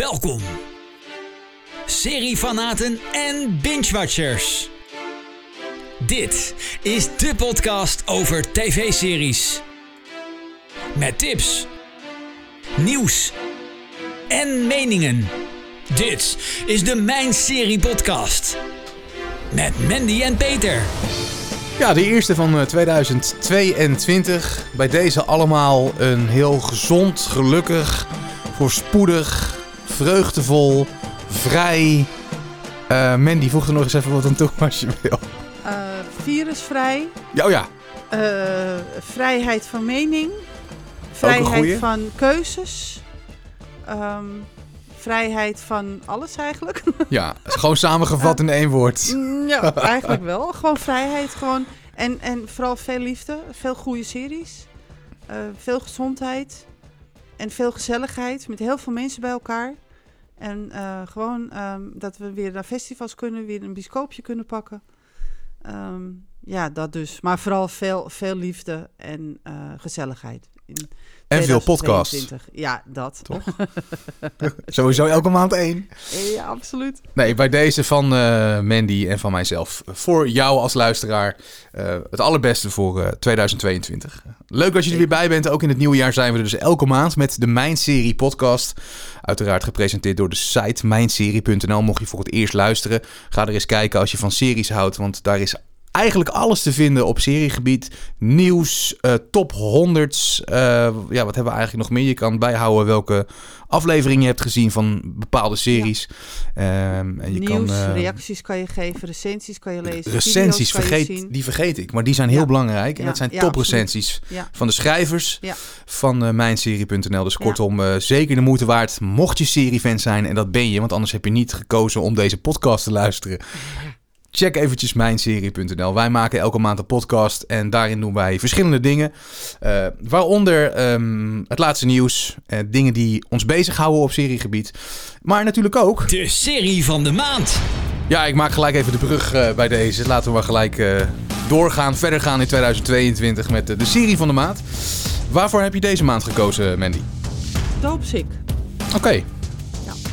Welkom, seriefanaten en binge-watchers. Dit is de podcast over tv-series. Met tips, nieuws en meningen. Dit is de Mijn Serie Podcast. Met Mandy en Peter. Ja, de eerste van eh, 2022. Bij deze allemaal een heel gezond, gelukkig, voorspoedig, vreugdevol, vrij. Eh Mandy, voeg er nog eens even wat aan toe als je wil. Eh, virusvrij, Ja, oh ja. eh, vrijheid van mening, vrijheid van keuzes, ehm, vrijheid van alles eigenlijk. Ja, gewoon samengevat in één woord. Mm, ja, eigenlijk wel. Gewoon vrijheid, gewoon en, en vooral veel liefde, veel goede series, veel gezondheid en veel gezelligheid met heel veel mensen bij elkaar. En eh, gewoon ehm, dat we weer naar festivals kunnen, weer een biscoopje kunnen pakken. Ehm, ja, dat dus. Maar vooral veel, veel liefde en eh, gezelligheid. In En veel podcasts. 2022. Ja, dat. Toch? Sowieso elke maand één. Ja, absoluut. Nee, bij deze van eh, Mandy en van mijzelf. Voor jou als luisteraar eh, het allerbeste voor eh, 2022. Leuk dat je er weer bij bent. Ook in het nieuwe jaar zijn we er dus elke maand met de Mijn Serie podcast. Uiteraard gepresenteerd door de site mijnserie.nl. Mocht je voor het eerst luisteren, ga er eens kijken als je van series houdt. Want daar is eigenlijk alles te vinden op seriegebied. Nieuws, eh, top 100's. eh, ja, wat hebben we eigenlijk nog meer? Je kan bijhouden welke aflevering je hebt gezien van bepaalde series. Ehm, en je Nieuws, kan, eh, reacties kan je geven, recensies kan je lezen. Recensies, je vergeet, zien. die vergeet ik. Maar die zijn heel Ja. belangrijk. En Ja, dat zijn toprecensies van de schrijvers van mijnserie.nl. Dus kortom, zeker de moeite waard. Mocht je seriefan zijn, en dat ben je, want anders heb je niet gekozen om deze podcast te luisteren. Check eventjes mijnserie.nl. Wij maken elke maand een podcast en daarin doen wij verschillende dingen. Eh, waaronder ehm, het laatste nieuws, eh, dingen die ons bezighouden op seriegebied. Maar natuurlijk ook De serie van de maand. ja, ik maak gelijk even de brug eh, bij deze. Laten we maar gelijk eh, doorgaan, verder gaan in 2022 met de serie van de maand. Waarvoor heb je deze maand gekozen, Mandy? Doopsick. Oké.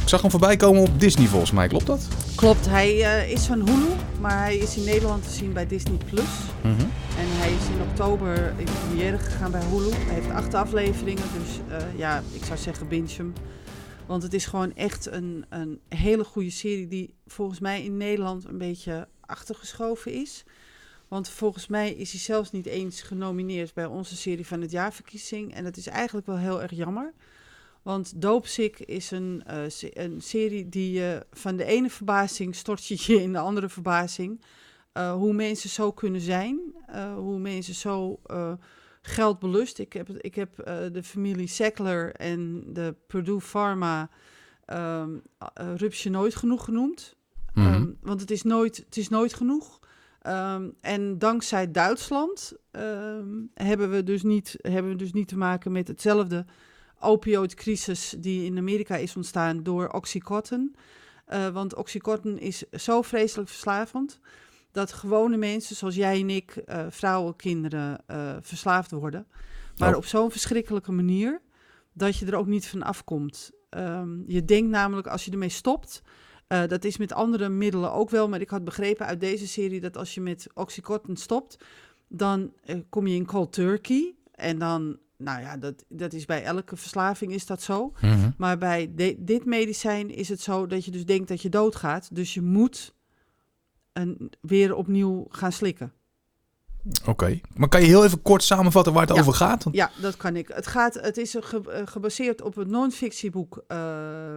Ik zag hem voorbij komen op Disney volgens mij, klopt dat? Klopt, hij eh, is van Hulu, maar hij is in Nederland te zien bij Disney+. Plus. Mhm. En hij is in oktober in première gegaan bij Hulu. Hij heeft acht afleveringen, dus eh, ja, ik zou zeggen binge hem. Want het is gewoon echt een, een hele goede serie die volgens mij in Nederland een beetje achtergeschoven is. Want volgens mij is hij zelfs niet eens genomineerd bij onze serie van het jaarverkiezing. En dat is eigenlijk wel heel erg jammer. Want Doopsick is een, eh, een serie die je van de ene verbazing stort je je in de andere verbazing. Eh, hoe mensen zo kunnen zijn, eh, hoe mensen zo geld belust. Ik heb, ik heb de familie Sackler en de Purdue Pharma uh, rupsje nooit genoeg genoemd. Mhm. Ehm, want het is nooit, het is nooit genoeg. Ehm, en dankzij Duitsland hebben, we dus niet, hebben we dus niet te maken met hetzelfde opioidcrisis die in Amerika is ontstaan door Oxycontin. Eh, want Oxycontin is zo vreselijk verslavend dat gewone mensen zoals jij en ik, eh, vrouwen, kinderen, eh, verslaafd worden. Maar Oh. op zo'n verschrikkelijke manier dat je er ook niet van afkomt. Ehm, je denkt namelijk als je ermee stopt, dat is met andere middelen ook wel, maar ik had begrepen uit deze serie dat als je met Oxycontin stopt, dan kom je in cold turkey. En dan, nou ja, dat, dat is bij elke verslaving is dat zo. Mhm. Maar bij de- dit medicijn is het zo dat je dus denkt dat je doodgaat. Dus je moet een, weer opnieuw gaan slikken. Oké. Maar kan je heel even kort samenvatten waar het Ja. over gaat? Want- Ja, dat kan ik. Het, gaat, het is ge- eh, gebaseerd op het non-fictieboek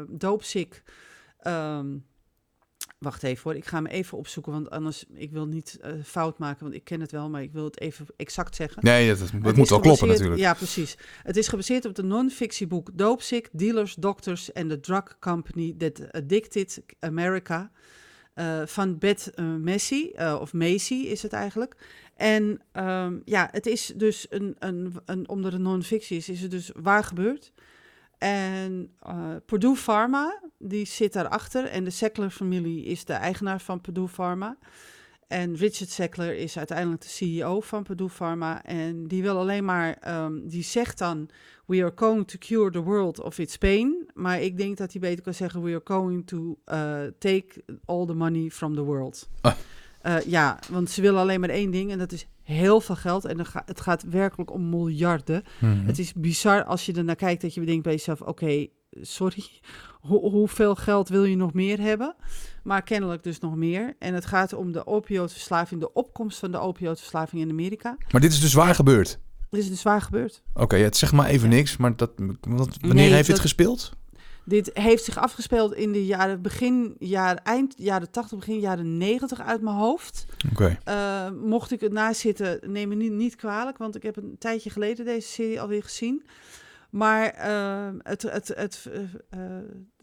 Doopsick. Ehm, wacht even hoor, ik ga hem even opzoeken, want anders, ik wil niet eh, fout maken, want ik ken het wel, maar ik wil het even exact zeggen. Nee, dat, moet wel kloppen natuurlijk. Ja, precies. Het is gebaseerd op het non-fictieboek Doopsick, Dealers, Doctors and the Drug Company That Addicted America. eh, van Beth eh, Messi, of Macy is het eigenlijk. En ehm, ja, het is dus een, een, een omdat het non-fictie is, is het dus waar gebeurd. En eh, Purdue Pharma, die zit daarachter. En de Sackler-familie is de eigenaar van Purdue Pharma. En Richard Sackler is uiteindelijk de CEO van Purdue Pharma. En die wil alleen maar, ehm, die zegt dan: We are going to cure the world of its pain. Maar ik denk dat hij beter kan zeggen: We are going to uh, take all the money from the world. Ah. Uh, ja, want ze willen alleen maar één ding en dat is heel veel geld. En het gaat werkelijk om miljarden. Mhm. Het is bizar als je er naar kijkt dat je bedenkt bij jezelf: Oké, sorry, Hoe- hoeveel geld wil je nog meer hebben? Maar kennelijk dus nog meer. En het gaat om de opioidverslaving, de opkomst van de opioidverslaving in Amerika. Maar dit is dus waar gebeurd. Dit is dus waar gebeurd. Oké, het zegt maar even niks, maar dat, wanneer Nee, heeft dit dat- gespeeld? Dit heeft zich afgespeeld in de jaren, begin, jaar, eind jaren 80, begin jaren 90 uit mijn hoofd. Oké. Eh, mocht ik het nazitten, neem me niet, niet kwalijk, want ik heb een tijdje geleden deze serie alweer gezien. Maar eh, het, het, het, eh,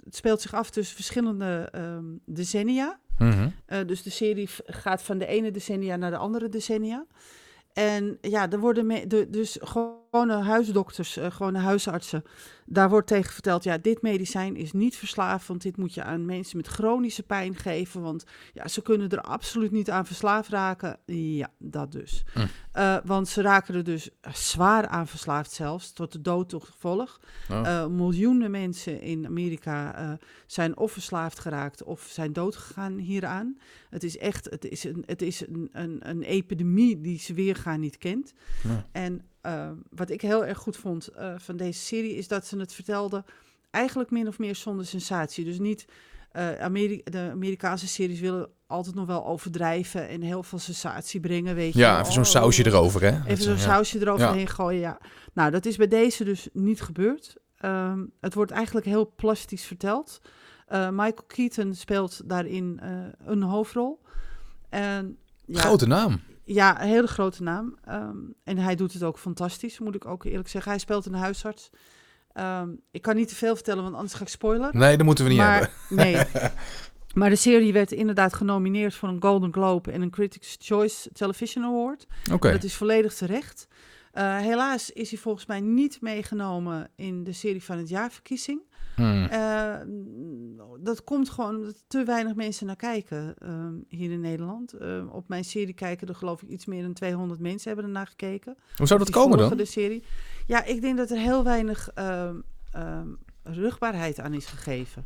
het speelt zich af tussen verschillende ehm, decennia. Mhm. Dus de serie gaat van de ene decennia naar de andere decennia. En ja, er worden me- de, dus gewone huisdokters, eh, gewone huisartsen, daar wordt tegen verteld, ja, dit medicijn is niet verslavend, dit moet je aan mensen met chronische pijn geven, want ja, ze kunnen er absoluut niet aan verslaafd raken. Ja, dat dus. Hm. Eh, want ze raken er dus zwaar aan verslaafd zelfs, tot de dood tot gevolg. Oh. Eh, miljoenen mensen in Amerika zijn of verslaafd geraakt of zijn doodgegaan hieraan. Het is echt, het is een, het is een, een, een epidemie die ze weergaan niet kent. Ja. En eh, wat ik heel erg goed vond eh, van deze serie is dat ze het vertelden eigenlijk min of meer zonder sensatie. Dus niet, eh, Ameri- de Amerikaanse series willen altijd nog wel overdrijven en heel veel sensatie brengen, weet je. Ja, even zo'n sausje erover, hè? Even zo'n ja. sausje eroverheen gooien, ja. Nou, dat is bij deze dus niet gebeurd. Ehm, het wordt eigenlijk heel plastisch verteld. Eh, Michael Keaton speelt daarin eh, een hoofdrol. En, ja, Grote naam. Ja, een hele grote naam. Ehm, en hij doet het ook fantastisch, moet ik ook eerlijk zeggen. Hij speelt een huisarts. Ehm, ik kan niet te veel vertellen, want anders ga ik spoilen. Nee, dat moeten we niet maar, hebben. Nee. Maar de serie werd inderdaad genomineerd voor een Golden Globe en een Critics' Choice Television Award. Oké. Dat is volledig terecht. Eh, helaas is hij volgens mij niet meegenomen in de serie van het jaarverkiezing. Hmm. Eh, dat komt gewoon omdat te weinig mensen naar kijken ehm, hier in Nederland. Eh, op mijn serie kijken er geloof ik iets meer dan 200 mensen hebben ernaar gekeken. Hoe zou dat komen dan? De serie. Ja, ik denk dat er heel weinig ehm, ehm, rugbaarheid aan is gegeven.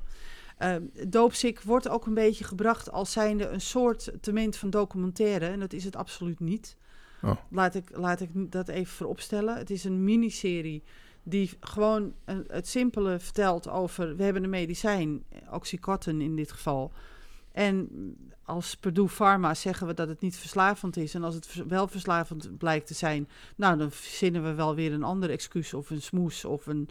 Ehm Doopsick wordt ook een beetje gebracht als zijnde een soort tement van documentaire. En dat is het absoluut niet. Oh. Laat, ik, laat ik dat even vooropstellen. Het is een miniserie die gewoon een- het simpele vertelt over... we hebben een medicijn, oxycontin in dit geval... En als Purdue Pharma zeggen we dat het niet verslavend is. En als het wel verslavend blijkt te zijn, nou dan verzinnen we wel weer een ander excuus of een smoes of een.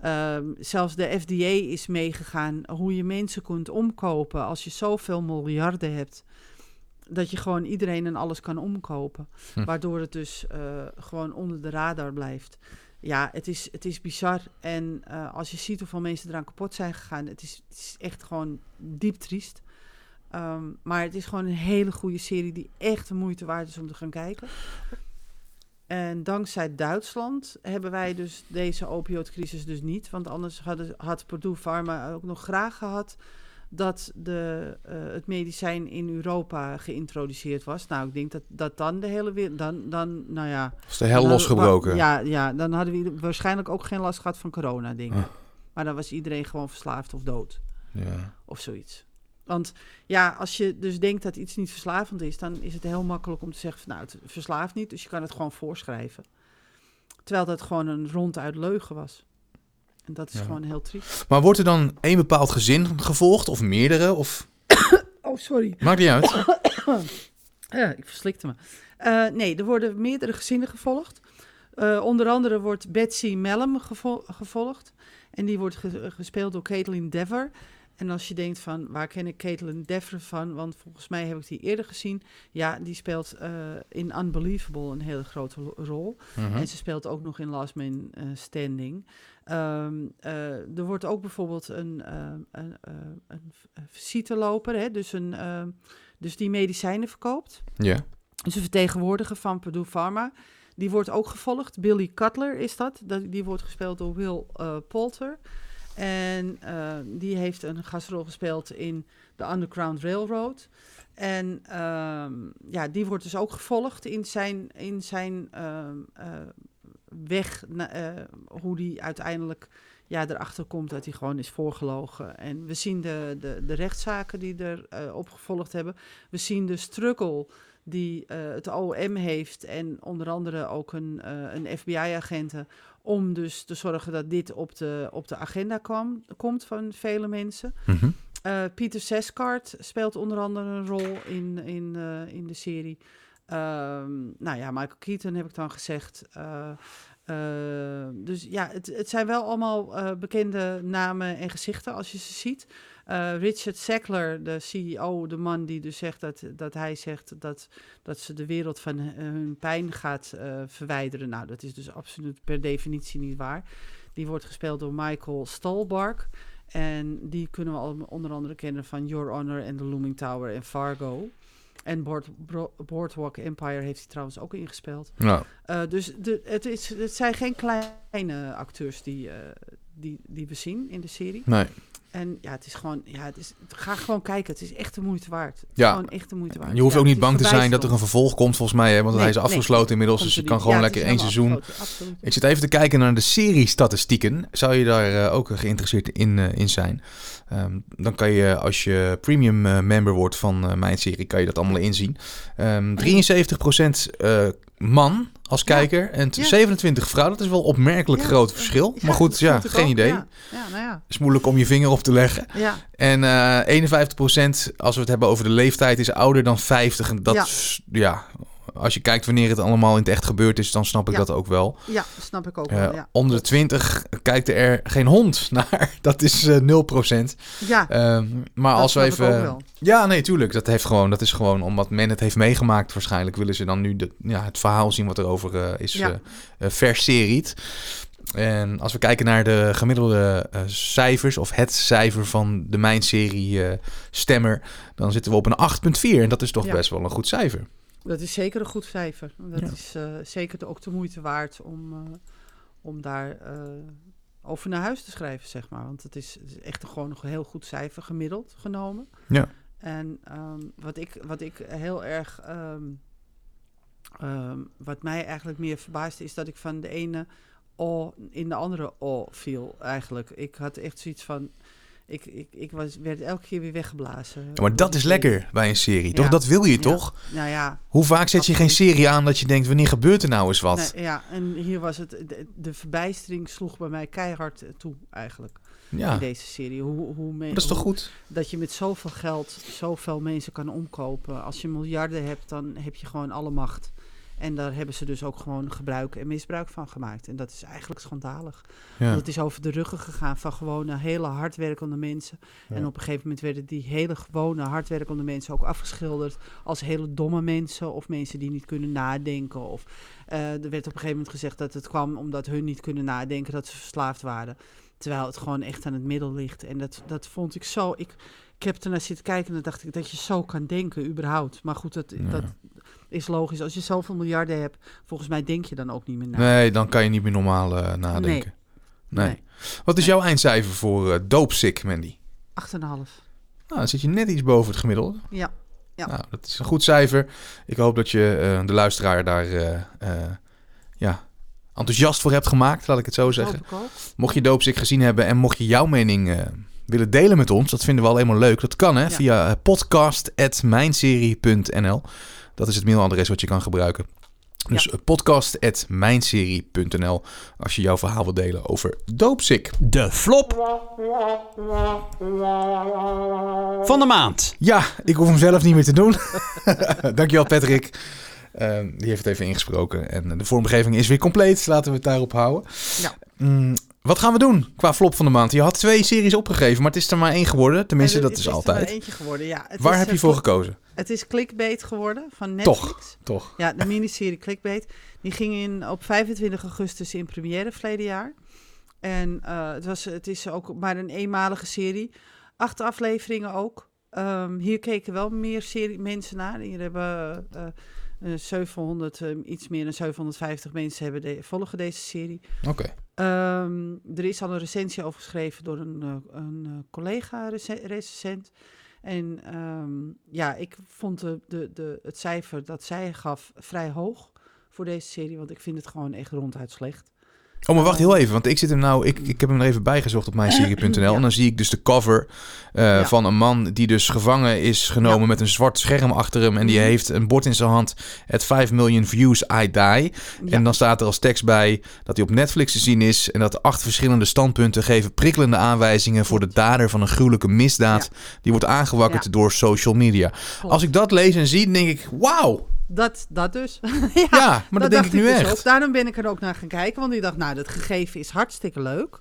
ehm, zelfs de FDA is meegegaan hoe je mensen kunt omkopen als je zoveel miljarden hebt. Dat je gewoon iedereen en alles kan omkopen. Hm. Waardoor het dus eh, gewoon onder de radar blijft. Ja, het is, het is bizar. En eh, als je ziet hoeveel mensen eraan kapot zijn gegaan, het is, het echt gewoon diep triest. Ehm, maar het is gewoon een hele goede serie die echt de moeite waard is om te gaan kijken. En dankzij Duitsland hebben wij dus deze opioidcrisis dus niet. Want anders hadden, had Purdue Pharma ook nog graag gehad dat de, eh, het medicijn in Europa geïntroduceerd was. Nou, ik denk dat, dat dan de hele wereld... Dan, dan, nou ja, Is de hel losgebroken? Ja, ja, dan hadden we waarschijnlijk ook geen last gehad van corona, ik. Ah. Maar dan was iedereen gewoon verslaafd of dood Ja. of zoiets. Want ja, als je dus denkt dat iets niet verslavend is, dan is het heel makkelijk om te zeggen: van, nou, het verslaaft niet, dus je kan het gewoon voorschrijven. Terwijl dat gewoon een ronduit leugen was. En dat is Ja. gewoon heel triest. Maar wordt er dan één bepaald gezin gevolgd of meerdere? Of... Oh, sorry. Maakt niet uit. Ja, ik verslikte me. Eh, nee, er worden meerdere gezinnen gevolgd. Eh, onder andere wordt Betsy Mellem gevo- gevolgd. En die wordt ge- gespeeld door Caitlin Dever. En als je denkt van, waar ken ik Caitlin Dever van? Want volgens mij heb ik die eerder gezien. Ja, die speelt eh, in Unbelievable een hele grote rol. Mhm. En ze speelt ook nog in Last Man eh, Standing. Ehm, eh, er wordt ook bijvoorbeeld een, een, een visiteloper, hè, dus, een, ehm, dus die medicijnen verkoopt. Ja. Dus een vertegenwoordiger van Purdue Pharma. Die wordt ook gevolgd. Billy Cutler is dat. dat die wordt gespeeld door Will Poulter. En eh, die heeft een gastrol gespeeld in The Underground Railroad. En ehm, ja, die wordt dus ook gevolgd in zijn, in zijn ehm, eh, weg, eh, hoe die uiteindelijk ja, erachter komt dat hij gewoon is voorgelogen. En we zien de, de, de rechtszaken die er eh, opgevolgd hebben. We zien de struggle die het OM heeft en onder andere ook een, een FBI-agenten om dus te zorgen dat dit op de, op de agenda kwam, komt van vele mensen. Mhm. Eh, Pieter Seskart speelt onder andere een rol in, in, eh, in de serie. Ehm, nou ja, Michael Keaton heb ik dan gezegd. Eh, dus ja, het, het zijn wel allemaal bekende namen en gezichten als je ze ziet. Eh, Richard Sackler, de CEO, de man die dus zegt dat, dat hij zegt dat, dat ze de wereld van hun- pijn gaat eh, verwijderen. Nou, dat is dus absoluut per definitie niet waar. Die wordt gespeeld door Michael Stolbark. En die kunnen we al onder andere kennen van Your Honor en The Looming Tower en Fargo. En Board, Boardwalk Empire heeft hij trouwens ook ingespeeld. Nou, dus de, het, is, het zijn geen kleine acteurs die, die, die we zien in de serie. nee. En ja, het is gewoon, ja, het is, ga gewoon kijken. Het is echt de moeite waard. Het is Ja. Gewoon echt de moeite waard. Je hoeft Ja, ook niet bang te zijn dat er een vervolg komt, volgens mij. Hè? Want Nee, hij is nee, afgesloten inmiddels, dus je kan gewoon Ja, lekker één seizoen. Ik zit even te kijken naar de serie-statistieken. Zou je daar eh, ook geïnteresseerd in, eh, in zijn? Ehm, dan kan je, als je premium eh, member wordt van mijn serie, kan je dat allemaal inzien. Ehm 73% eh, man als Ja. kijker en Ja. 27 vrouw. Dat is wel opmerkelijk Ja, groot verschil. maar goed, ja, geen ook. idee. Nou ja. is moeilijk om je vinger op te leggen. ja. En eh 51%, als we het hebben over de leeftijd, is ouder dan 50. En dat Ja. Is, als je kijkt wanneer het allemaal in het echt gebeurd is, dan snap ik Ja. dat ook wel. Ja, snap ik ook Eh, wel. Ja. Onder de 20 kijkt er geen hond naar. Dat is eh 0%. ja, Ehm, maar dat als we even. ook wel. Ja, nee, tuurlijk. Dat, heeft gewoon, dat is gewoon omdat men het heeft meegemaakt. Waarschijnlijk willen ze dan nu de, ja, het verhaal zien wat erover is Ja. eh eh, verseried. En als we kijken naar de gemiddelde cijfers, of het cijfer van de Mijn-serie Stemmer, dan zitten we op een 8,4. En dat is toch Ja. best wel een goed cijfer. Dat is zeker een goed cijfer. Dat Ja. is eh, zeker ook de moeite waard om, eh, om daar eh, over naar huis te schrijven, zeg maar. Want het is, het is echt gewoon een heel goed cijfer gemiddeld genomen. Ja. En ehm, wat, ik, wat ik heel erg... ehm, ehm, wat mij eigenlijk meer verbaasde is dat ik van de ene O in de andere O viel eigenlijk. Ik had echt zoiets van... Ik, ik, ik was, werd elke keer weer weggeblazen. Ja, maar dat is lekker bij een serie, toch? Ja. Dat wil je Ja. toch? Nou ja, Hoe vaak zet je geen serie aan dat je denkt, wanneer gebeurt er nou eens wat? Nee, ja, en hier was het, de, de verbijstering sloeg bij mij keihard toe eigenlijk ja, in deze serie. Hoe, hoe men- dat is toch hoe- goed? Dat je met zoveel geld zoveel mensen kan omkopen. Als je miljarden hebt, dan heb je gewoon alle macht. En daar hebben ze dus ook gewoon gebruik en misbruik van gemaakt. En dat is eigenlijk schandalig. Ja. Want het is over de ruggen gegaan van gewone, hele hardwerkende mensen. Ja. En op een gegeven moment werden die hele gewone, hardwerkende mensen ook afgeschilderd als hele domme mensen. Of mensen die niet kunnen nadenken. Of eh, er werd op een gegeven moment gezegd dat het kwam omdat hun niet kunnen nadenken, dat ze verslaafd waren. Terwijl het gewoon echt aan het middel ligt. En dat, dat vond ik zo. Ik, ik heb ernaar zitten kijken en dan dacht ik dat je zo kan denken, überhaupt. Maar goed, dat, Ja. dat is logisch. Als je zoveel miljarden hebt, volgens mij denk je dan ook niet meer na. Nee, dan kan je niet meer normaal eh, nadenken. Nee. Nee. Wat is Nee. jouw eindcijfer voor eh doopsick, Mandy? 8,5. Nou, dan zit je net iets boven het gemiddelde. Ja. Ja. Nou, dat is een goed cijfer. Ik hoop dat je eh, de luisteraar daar ja, enthousiast voor hebt gemaakt, laat ik het zo zeggen. Mocht je Doopsick gezien hebben en mocht je jouw mening willen delen met ons, dat vinden we al helemaal leuk. Dat kan hè, Ja. via podcast.mijnserie.nl. Dat is het mailadres wat je kan gebruiken. Dus Ja. podcast.mijnserie.nl als je jouw verhaal wilt delen over Doopsick. De flop van de maand. Ja, ik hoef hem zelf niet meer te doen. Dankjewel Patrick. Ehm, die heeft het even ingesproken. En de vormgeving is weer compleet. Laten we het daarop houden. Ja. Mm, wat gaan we doen qua flop van de maand? Je had twee series opgegeven, maar het is er maar één geworden. Tenminste, En dat het is er maar altijd. eentje geworden, ja. Het Waar is, heb je eh, voor gekozen? Het is Clickbait geworden van Netflix. Toch. Ja, de miniserie Clickbait. Die ging in, op 25 augustus in première verleden jaar. En eh, het, was, het is ook maar een eenmalige serie. Acht afleveringen ook. Ehm, hier keken wel meer serie, mensen naar. Hier hebben eh, eh, 700, eh, iets meer dan 750 mensen hebben de, volgen deze serie. Oké. Ehm, er is al een recensie over geschreven door een, eh, een eh, collega rece- recensent. En ehm, ja, ik vond de, de, de, het cijfer dat zij gaf vrij hoog voor deze serie. Want ik vind het gewoon echt ronduit slecht. Oh, maar wacht heel even, want ik zit hem nou, ik, ik heb hem er even bijgezocht op mijnserie.nl Ja. en dan zie ik dus de cover eh, Ja. van een man die dus gevangen is genomen Ja. met een zwart scherm achter hem en die Mhm. heeft een bord in zijn hand, at 5 million views, I die. En dan staat er als tekst bij dat hij op Netflix te zien is en dat acht verschillende standpunten geven prikkelende aanwijzingen voor de dader van een gruwelijke misdaad die wordt aangewakkerd door social media. Als ik dat lees en zie, denk ik, wauw, Dat, dat dus. ja, maar dat, denk ik nu dus echt. ook. Daarom ben ik er ook naar gaan kijken. Want ik dacht, nou, dat gegeven is hartstikke leuk.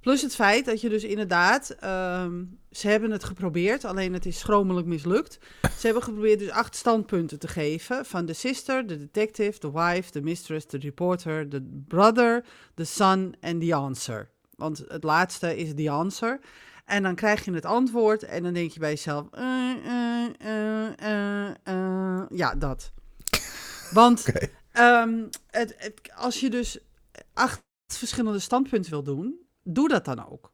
Plus het feit dat je dus inderdaad... ehm, ze hebben het geprobeerd, alleen het is schromelijk mislukt. Ze hebben geprobeerd dus acht standpunten te geven. Van de sister, de detective, de wife, de mistress, de reporter, de brother, de son en the answer. Want het laatste is the answer. En dan krijg je het antwoord en dan denk je bij jezelf... eh, eh, eh, ja, dat. Want. Ehm, het, het, als je dus acht verschillende standpunten wil doen, doe dat dan ook.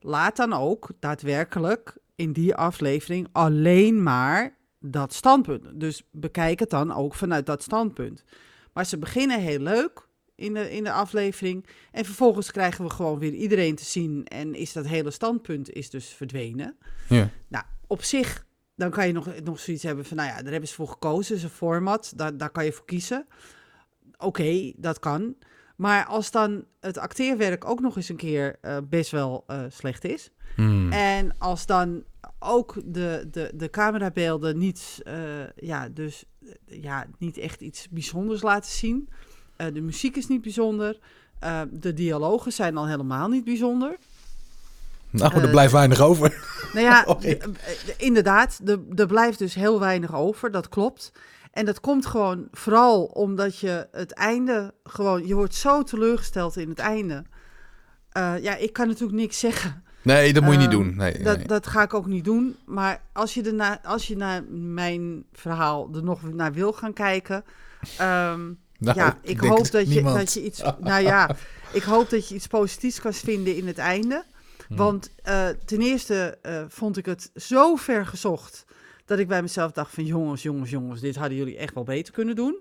Laat dan ook daadwerkelijk in die aflevering alleen maar dat standpunt. Dus bekijk het dan ook vanuit dat standpunt. Maar ze beginnen heel leuk in de, in de aflevering. En vervolgens krijgen we gewoon weer iedereen te zien. En is dat hele standpunt is dus verdwenen. Ja. Nou, op zich, dan kan je nog, nog zoiets hebben van, nou ja, daar hebben ze voor gekozen, een format, daar, daar kan je voor kiezen. Oké, dat kan. Maar als dan het acteerwerk ook nog eens een keer eh, best wel eh, slecht is. Hmm. En als dan ook de, de, de camerabeelden niet, eh, ja, dus, ja, niet echt iets bijzonders laten zien. Eh, de muziek is niet bijzonder. Eh, de dialogen zijn al helemaal niet bijzonder. Nou, er eh, blijft weinig over. Nou ja, inderdaad, er- blijft dus heel weinig over, dat klopt. En dat komt gewoon vooral omdat je het einde gewoon, je wordt zo teleurgesteld in het einde. Ja, ik kan natuurlijk niks zeggen. Nee, dat moet je niet doen. Nee, Dat, nee. dat ga ik ook niet doen. Maar als je, erna, als je naar mijn verhaal er nog naar wil gaan kijken. ehm, Nou, ja, ik hoop dat je, dat je iets. Nou ja, ik hoop dat je iets positiefs kan vinden in het einde. Hmm. Want eh, ten eerste eh, vond ik het zo ver gezocht. dat ik bij mezelf dacht: van jongens, jongens, jongens, dit hadden jullie echt wel beter kunnen doen.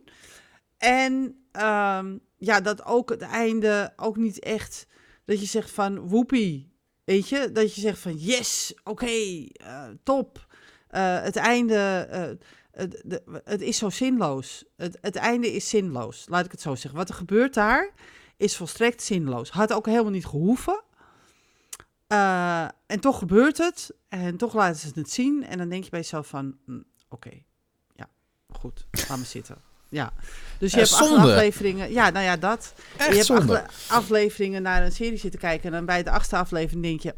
En ehm, ja, dat ook het einde ook niet echt. dat je zegt van woepie. Weet je, dat je zegt van yes, oké, eh, top. Het einde, het, de- het is zo zinloos. Het, het einde is zinloos, laat ik het zo zeggen. Wat er gebeurt daar is volstrekt zinloos. Had ook helemaal niet gehoeven. Eh, en toch gebeurt het. En toch laten ze het zien. En dan denk je bij jezelf van, hm, oké, ja, goed, laat me zitten. Ja, dus je Ja, hebt acht afleveringen. Ja, nou ja, dat. Echt je hebt afleveringen naar een serie zitten kijken. En dan bij de achtste aflevering denk je...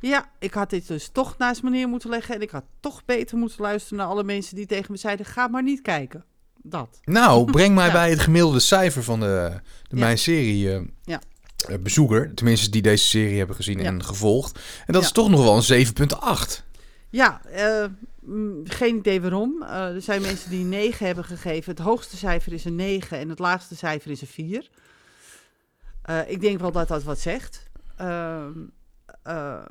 Ja, ik had dit dus toch naast me neer moeten leggen. En ik had toch beter moeten luisteren naar alle mensen die tegen me zeiden... Ga maar niet kijken. Dat. Nou, breng mij Ja. bij het gemiddelde cijfer van de, de Ja. mijn serie eh, Ja. eh, bezoeker. Tenminste, die deze serie hebben gezien en gevolgd. En dat is toch nog wel een 7,8. Ja, eh, mm, geen idee waarom. Er zijn mensen die een 9 hebben gegeven. Het hoogste cijfer is een 9 en het laagste cijfer is een 4. Eh, ik denk wel dat dat wat zegt. Ehm, eh,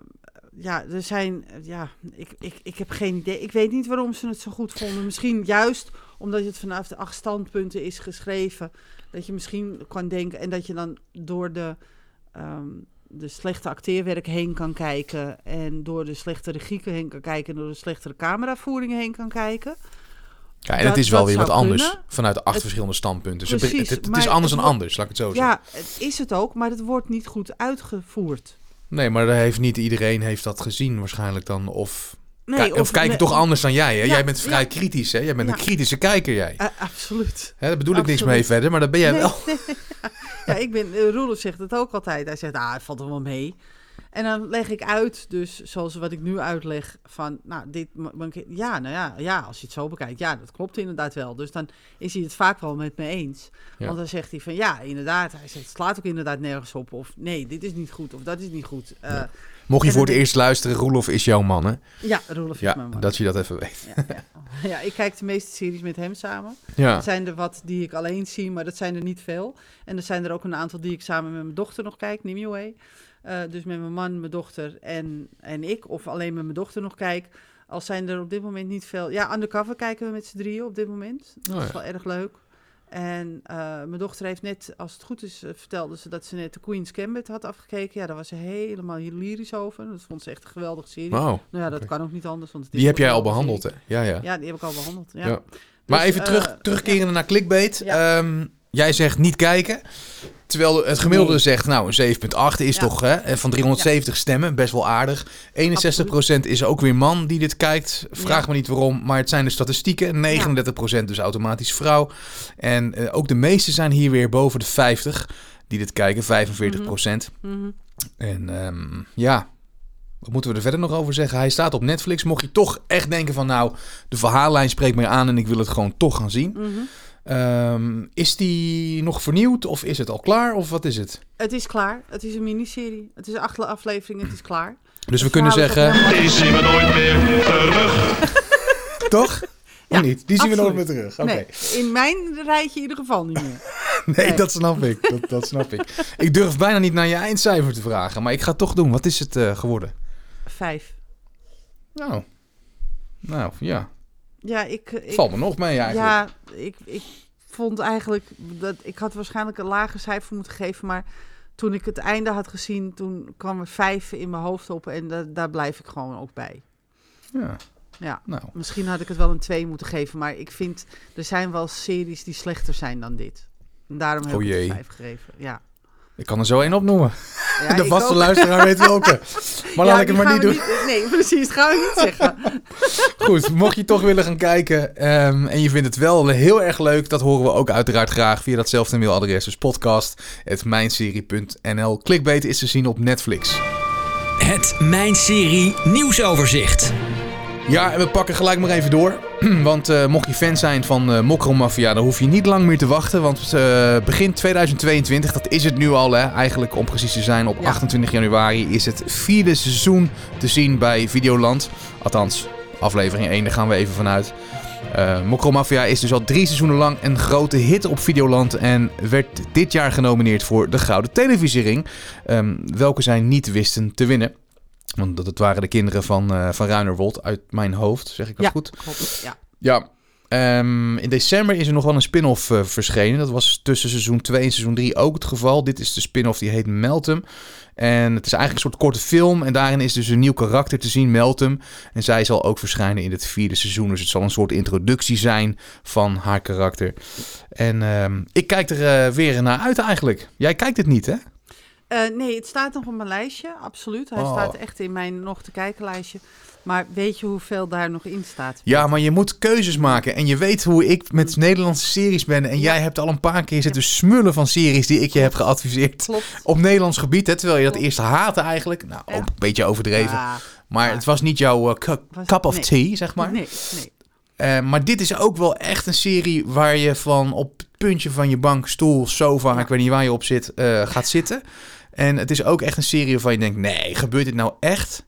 ja, er zijn. Ja, ik, ik, ik heb geen idee. Ik weet niet waarom ze het zo goed vonden. Misschien juist omdat het vanaf de acht standpunten is geschreven. Dat je misschien kan denken. En dat je dan door de. ehm, de slechte acteerwerk heen kan kijken. En door de slechte regie heen kan kijken. En door de slechtere cameravoering heen kan kijken. Ja, en Dat- het is wel weer wat anders kunnen. vanuit de acht Het- verschillende standpunten. Precies, het, het, het maar is anders dan anders, laat ik het zo zeggen. Ja, het is het ook, maar het wordt niet goed uitgevoerd. Nee, maar daar heeft niet iedereen heeft dat gezien waarschijnlijk dan. Of, Nee, kijk, of, kijken toch anders dan jij. Hè? Ja, jij bent vrij ja. kritisch, hè? Jij bent Ja. een kritische kijker, jij. Eh, absoluut. Hè, daar bedoel ik niks mee verder, maar dat ben jij Nee, wel. nee. ja, ik ben, uh, Roelof zegt het ook altijd. Hij zegt, ah, het valt er wel mee. En dan leg ik uit, dus zoals wat ik nu uitleg, van, nou, dit, ja, nou ja, ja, als je het zo bekijkt, ja, dat klopt inderdaad wel. Dus dan is hij het vaak wel met me eens. Ja. Want dan zegt hij van, ja, inderdaad, hij zegt, het slaat ook inderdaad nergens op. Of nee, dit is niet goed, of dat is niet goed. Ja. Mocht je voor het eerst luisteren, Roelof is jouw man, hè? Roelof is Ja, mijn man. dat je dat even weet. Ja, ja. Ja, ik kijk de meeste series met hem samen. Ja. Er zijn er wat die ik alleen zie, maar dat zijn er niet veel. En er zijn er ook een aantal die ik samen met mijn dochter nog kijk, Nimue. Uh, dus met mijn man, mijn dochter en, en ik. Of alleen met mijn dochter nog kijk. Al zijn er op dit moment niet veel... Ja, Undercover kijken we met z'n drieën op dit moment. Dat Oh, is wel erg leuk. En eh, mijn dochter heeft net, als het goed is, eh, vertelde ze dat ze net de Queen's Gambit had afgekeken. Ja, daar was ze helemaal lyrisch over. Dat vond ze echt een geweldige serie. Wauw. Nou ja, dat kan ook niet anders. Want Die heb jij al behandeld, hè? Ja, ja. Ja, die heb ik al behandeld. Ja. Ja. Maar Dus, even terug, eh, terugkeren naar clickbait. Ehm, jij zegt niet kijken. Terwijl het gemiddelde Nee. zegt, nou, een 7,8 is Ja. toch hè, van 370 stemmen, best wel aardig. 61% is ook weer man die dit kijkt. Vraag Ja. me niet waarom, maar het zijn de statistieken. 39% dus automatisch vrouw. En eh, ook de meeste zijn hier weer boven de 50 die dit kijken, 45%. Mhm. En ehm, ja, wat moeten we er verder nog over zeggen? Hij staat op Netflix. Mocht je toch echt denken van nou, de verhaallijn spreekt mij aan en ik wil het gewoon toch gaan zien. Mhm. Ehm, is die nog vernieuwd of is het al klaar of wat is het? Het is klaar. Het is een miniserie. Het is acht afleveringen. Het is klaar. Dus we kunnen zeggen, Die zien we nooit meer terug. toch? Ja, of niet? Die zien we nooit meer terug. Oké. Nee, in mijn rijtje in ieder geval niet meer. Nee, Nee. dat snap ik. Dat, dat snap ik. Ik durf bijna niet naar je eindcijfer te vragen, maar ik ga het toch doen. Wat is het eh, geworden? Vijf. Nou, nou ja. Ja, ik... ik Valt me nog mee eigenlijk. Ja, ik, ik vond eigenlijk dat ik had waarschijnlijk een lager cijfer moeten geven, maar toen ik het einde had gezien, toen kwam er vijf in mijn hoofd op en da- daar blijf ik gewoon ook bij. ja. Ja. Nou, Misschien had ik het wel een 2 moeten geven, maar ik vind er zijn wel series die slechter zijn dan dit. En daarom heb Oh ik het 5 gegeven. Ja. Ik kan er zo één opnoemen. Ja, de vaste ook. luisteraar weet welke. Maar Ja, laat ik het maar niet doen. nee, precies, gaan we niet zeggen. Goed, mocht je toch willen gaan kijken ehm, en je vindt het wel heel erg leuk, dat horen we ook uiteraard graag via datzelfde mailadres. Dus podcast.mijnserie.nl. Clickbait is te zien op Netflix. Het Mijn Serie nieuwsoverzicht. Ja, en we pakken gelijk maar even door. Want eh, mocht je fan zijn van eh Mokro Mafia, dan hoef je niet lang meer te wachten. Want eh, begin 2022, dat is het nu al hè, eigenlijk om precies te zijn. Op Ja. 28 januari is het vierde seizoen te zien bij Videoland. Althans, aflevering 1, daar gaan we even vanuit. Eh Mokro Mafia is dus al drie seizoenen lang een grote hit op Videoland. En werd dit jaar genomineerd voor de Gouden Televisiering. ehm, welke zij niet wisten te winnen. Want dat het waren de kinderen van, eh van Ruinerwold uit mijn hoofd, zeg ik dat Ja. goed? Klopt, ja. Ja. Ehm, in december is er nog wel een spin-off eh, verschenen. Dat was tussen seizoen 2 en seizoen 3 ook het geval. Dit is de spin-off die heet Meltem. En het is eigenlijk een soort korte film. En daarin is dus een nieuw karakter te zien, Meltem. En zij zal ook verschijnen in het vierde seizoen. Dus het zal een soort introductie zijn van haar karakter. En ehm, ik kijk er eh, weer naar uit eigenlijk. Jij kijkt het niet, hè? Eh, nee, het staat nog op mijn lijstje, absoluut. Hij Oh. staat echt in mijn nog te kijken lijstje. Maar weet je hoeveel daar nog in staat? Ja, maar je moet keuzes maken. En je weet hoe ik met Nederlandse series ben. En jij hebt al een paar keer zitten smullen van series die ik je heb geadviseerd. Klopt. Op Nederlands gebied, hè, terwijl je dat Klopt. eerst haatte eigenlijk. Nou, Ja. ook een beetje overdreven. Maar het was niet jouw eh, cup of nee. tea, zeg maar. Nee, nee. Eh, maar dit is ook wel echt een serie waar je van op het puntje van je bank, stoel, sofa, ik weet niet waar je op zit, gaat zitten. En het is ook echt een serie waarvan je denkt, nee, gebeurt dit nou echt?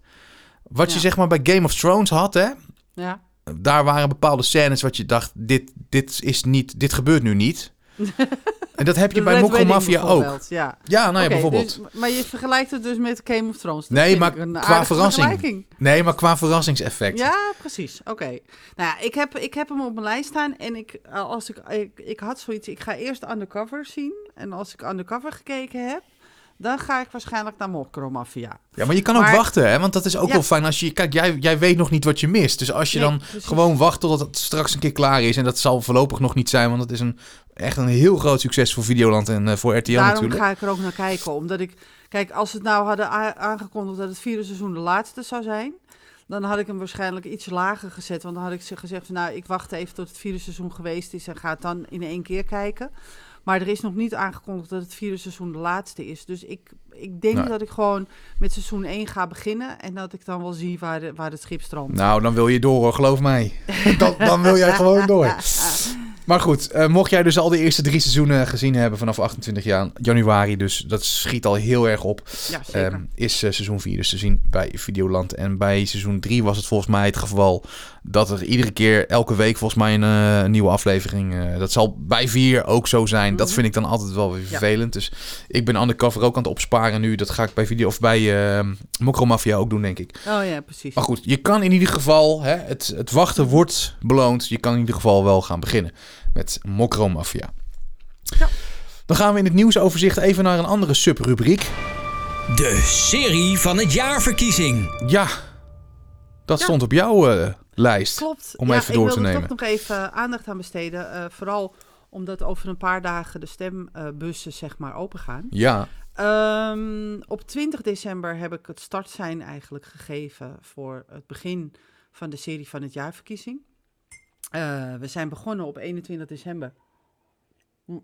Wat je zeg maar bij Game of Thrones had, hè? Ja. daar waren bepaalde scènes wat je dacht, dit, dit is niet, dit gebeurt nu niet. en dat heb je bij Mokko Mafia ook. Ja. Ja, nou ja, bijvoorbeeld. dus- maar je vergelijkt het dus met Game of Thrones. Dat Nee, maar qua verrassing. Nee, maar qua verrassingseffect. Ja, precies. Oké. Nou ja, ik heb, ik heb hem op mijn lijst staan en ik, als ik, ik, ik had zoiets, ik ga eerst Undercover zien. En als ik Undercover gekeken heb, dan ga ik waarschijnlijk naar Mokro Mafia. Ja, maar je kan ook wachten, hè? Want dat is ook Ja. wel fijn als je... Kijk, jij, jij weet nog niet wat je mist. Dus als je Nee, dan precies. gewoon wacht totdat het straks een keer klaar is... en dat zal voorlopig nog niet zijn... want het is een, echt een heel groot succes voor Videoland en eh, voor RTL Daarom natuurlijk. ga ik er ook naar kijken. Omdat ik, kijk, als het nou hadden aangekondigd dat het vierde seizoen de laatste zou zijn, dan had ik hem waarschijnlijk iets lager gezet. Want dan had ik ze gezegd van, nou, ik wacht even tot het vierde seizoen geweest is en ga het dan in één keer kijken. Maar er is nog niet aangekondigd dat het vierde seizoen de laatste is. Dus ik, ik denk Nee. dat ik gewoon met seizoen 1 ga beginnen. En dat ik dan wel zie waar, de, waar het schip strandt. Nou, dan wil je door, hoor, geloof mij. dan, dan wil jij gewoon door. Maar goed, eh, mocht jij dus al de eerste drie seizoenen gezien hebben vanaf 28 jan- januari, dus dat schiet al heel erg op, Ja, zeker. ehm, is eh, seizoen 4 dus te zien bij Videoland. En bij seizoen 3 was het volgens mij het geval dat er iedere keer, elke week volgens mij een eh, nieuwe aflevering, dat zal bij 4 ook zo zijn. Dat Mhm. vind ik dan altijd wel weer Ja. vervelend. Dus ik ben undercover ook aan het opsparen nu. Dat ga ik bij video of bij eh Mokro Mafia ook doen, denk ik. oh ja, precies. Maar goed, je kan in ieder geval, hè, het, het wachten wordt beloond. Je kan in ieder geval wel gaan beginnen met Mokro Mafia. Ja. Dan gaan we in het nieuwsoverzicht even naar een andere subrubriek. De serie van het jaarverkiezing. Ja, dat Ja. stond op jouw eh, lijst. Klopt. Om ja, even door ik te nemen. toch nog even aandacht aan besteden. eh, vooral omdat over een paar dagen de stembussen zeg maar open gaan. Ja, Ehm, op 20 december heb ik het startsein eigenlijk gegeven voor het begin van de serie van het jaarverkiezing. Eh, we zijn begonnen op 21 december. Hm.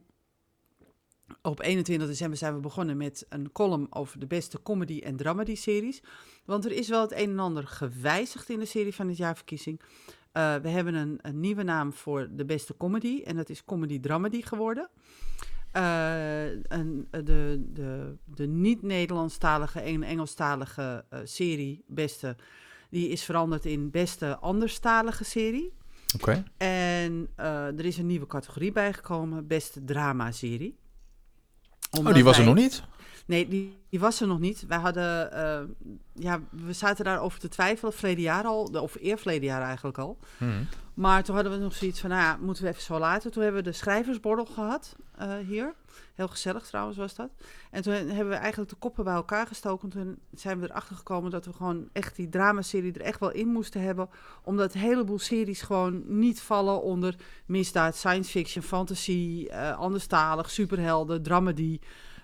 Op 21 december zijn we begonnen met een column over de beste comedy- en dramedy-series. Want er is wel het een en ander gewijzigd in de serie van het jaarverkiezing. Eh, we hebben een, nieuwe naam voor de beste comedy en dat is Comedy Dramedy geworden. Eh, de de, de niet-Nederlandstalige en Engelstalige eh, serie beste, die is veranderd in beste anderstalige serie. Oké. En eh, er is een nieuwe categorie bijgekomen, beste drama-serie. Oh, Omdat die was er wij- nog niet? Nee, die, die was er nog niet. Wij hadden, eh, ja, we zaten daarover te twijfelen, verleden jaar al, of eer verleden jaar eigenlijk al. Mhm. Maar toen hadden we nog zoiets van, nou ja, moeten we even zo laten. Toen hebben we de schrijversborrel gehad eh, hier. Heel gezellig trouwens was dat. En toen hebben we eigenlijk de koppen bij elkaar gestoken. Toen zijn we erachter gekomen dat we gewoon echt die dramaserie er echt wel in moesten hebben. Omdat een heleboel series gewoon niet vallen onder misdaad, science fiction, fantasy, eh anderstalig, superhelden, dramedy.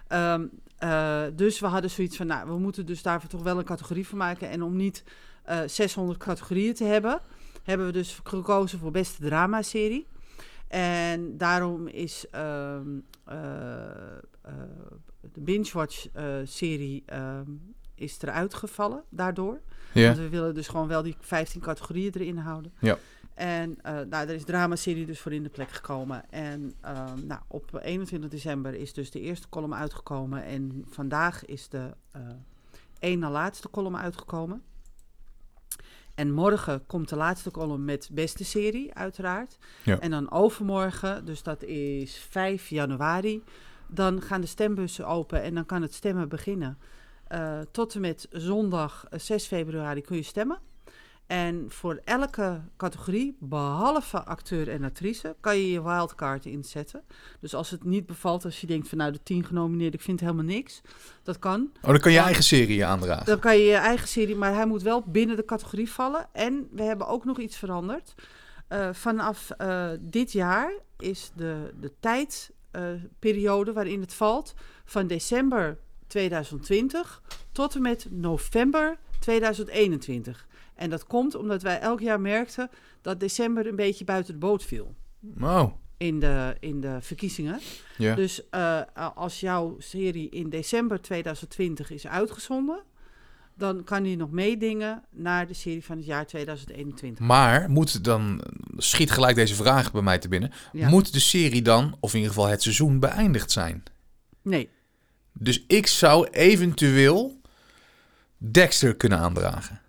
Ehm, eh, dus we hadden zoiets van, nou, we moeten dus daarvoor toch wel een categorie van maken. En om niet eh 600 categorieën te hebben, hebben we dus gekozen voor beste dramaserie. En daarom is ehm, eh, eh, de Binge-Watch-serie ehm, is eruit gevallen daardoor. Ja. Want we willen dus gewoon wel die 15 categorieën erin houden. Ja. En eh nou, er is dramaserie dus voor in de plek gekomen. En ehm, nou, op 21 december is dus de eerste column uitgekomen. En vandaag is de eh één na laatste column uitgekomen. En morgen komt de laatste column met beste serie, uiteraard. Ja. En dan overmorgen, dus dat is 5 januari, dan gaan de stembussen open en dan kan het stemmen beginnen. Eh, tot en met zondag eh, 6 februari kun je stemmen. En voor elke categorie, behalve acteur en actrice, kan je je wildcard inzetten. Dus als het niet bevalt, als je denkt van nou de 10 genomineerden, ik vind helemaal niks, dat kan. Oh, dan kan je eigen serie aandragen. Dan kan je je eigen serie, maar hij moet wel binnen de categorie vallen. En we hebben ook nog iets veranderd. Eh, vanaf eh, dit jaar is de, de tijdperiode waarin het valt van december 2020 tot en met november 2021. En dat komt omdat wij elk jaar merkten dat december een beetje buiten de boot viel in de, in de verkiezingen. ja. Dus eh, als jouw serie in december 2020 is uitgezonden, dan kan die nog meedingen naar de serie van het jaar 2021. Maar moet dan, schiet gelijk deze vraag bij mij te binnen. Ja. Moet de serie dan, of in ieder geval het seizoen, beëindigd zijn? Nee, Dus ik zou eventueel Dexter kunnen aandragen.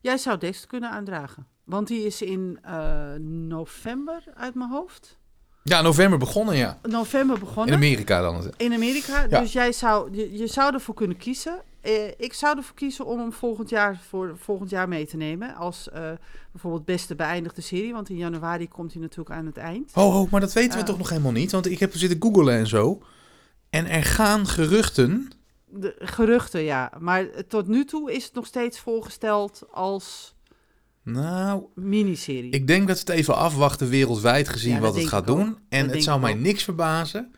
Jij zou Dexter kunnen aandragen. Want die is in eh, november uit mijn hoofd. Ja, november begonnen, ja. November In begonnen. Amerika dan. In Amerika. Ja. Dus jij zou, je, je zou ervoor kunnen kiezen. Eh, ik zou ervoor kiezen om hem volgend jaar, voor volgend jaar mee te nemen. Als eh, bijvoorbeeld beste beëindigde serie. Want in januari komt hij natuurlijk aan het eind. Oh, oh, maar dat weten we toch nog helemaal niet? Want ik heb zitten googlen en zo. En er gaan geruchten. De geruchten, ja. Maar tot nu toe is het nog steeds voorgesteld als Nou, miniserie. ik denk dat ze het even afwachten wereldwijd gezien Ja, wat het gaat doen. En het zou mij ook. niks verbazen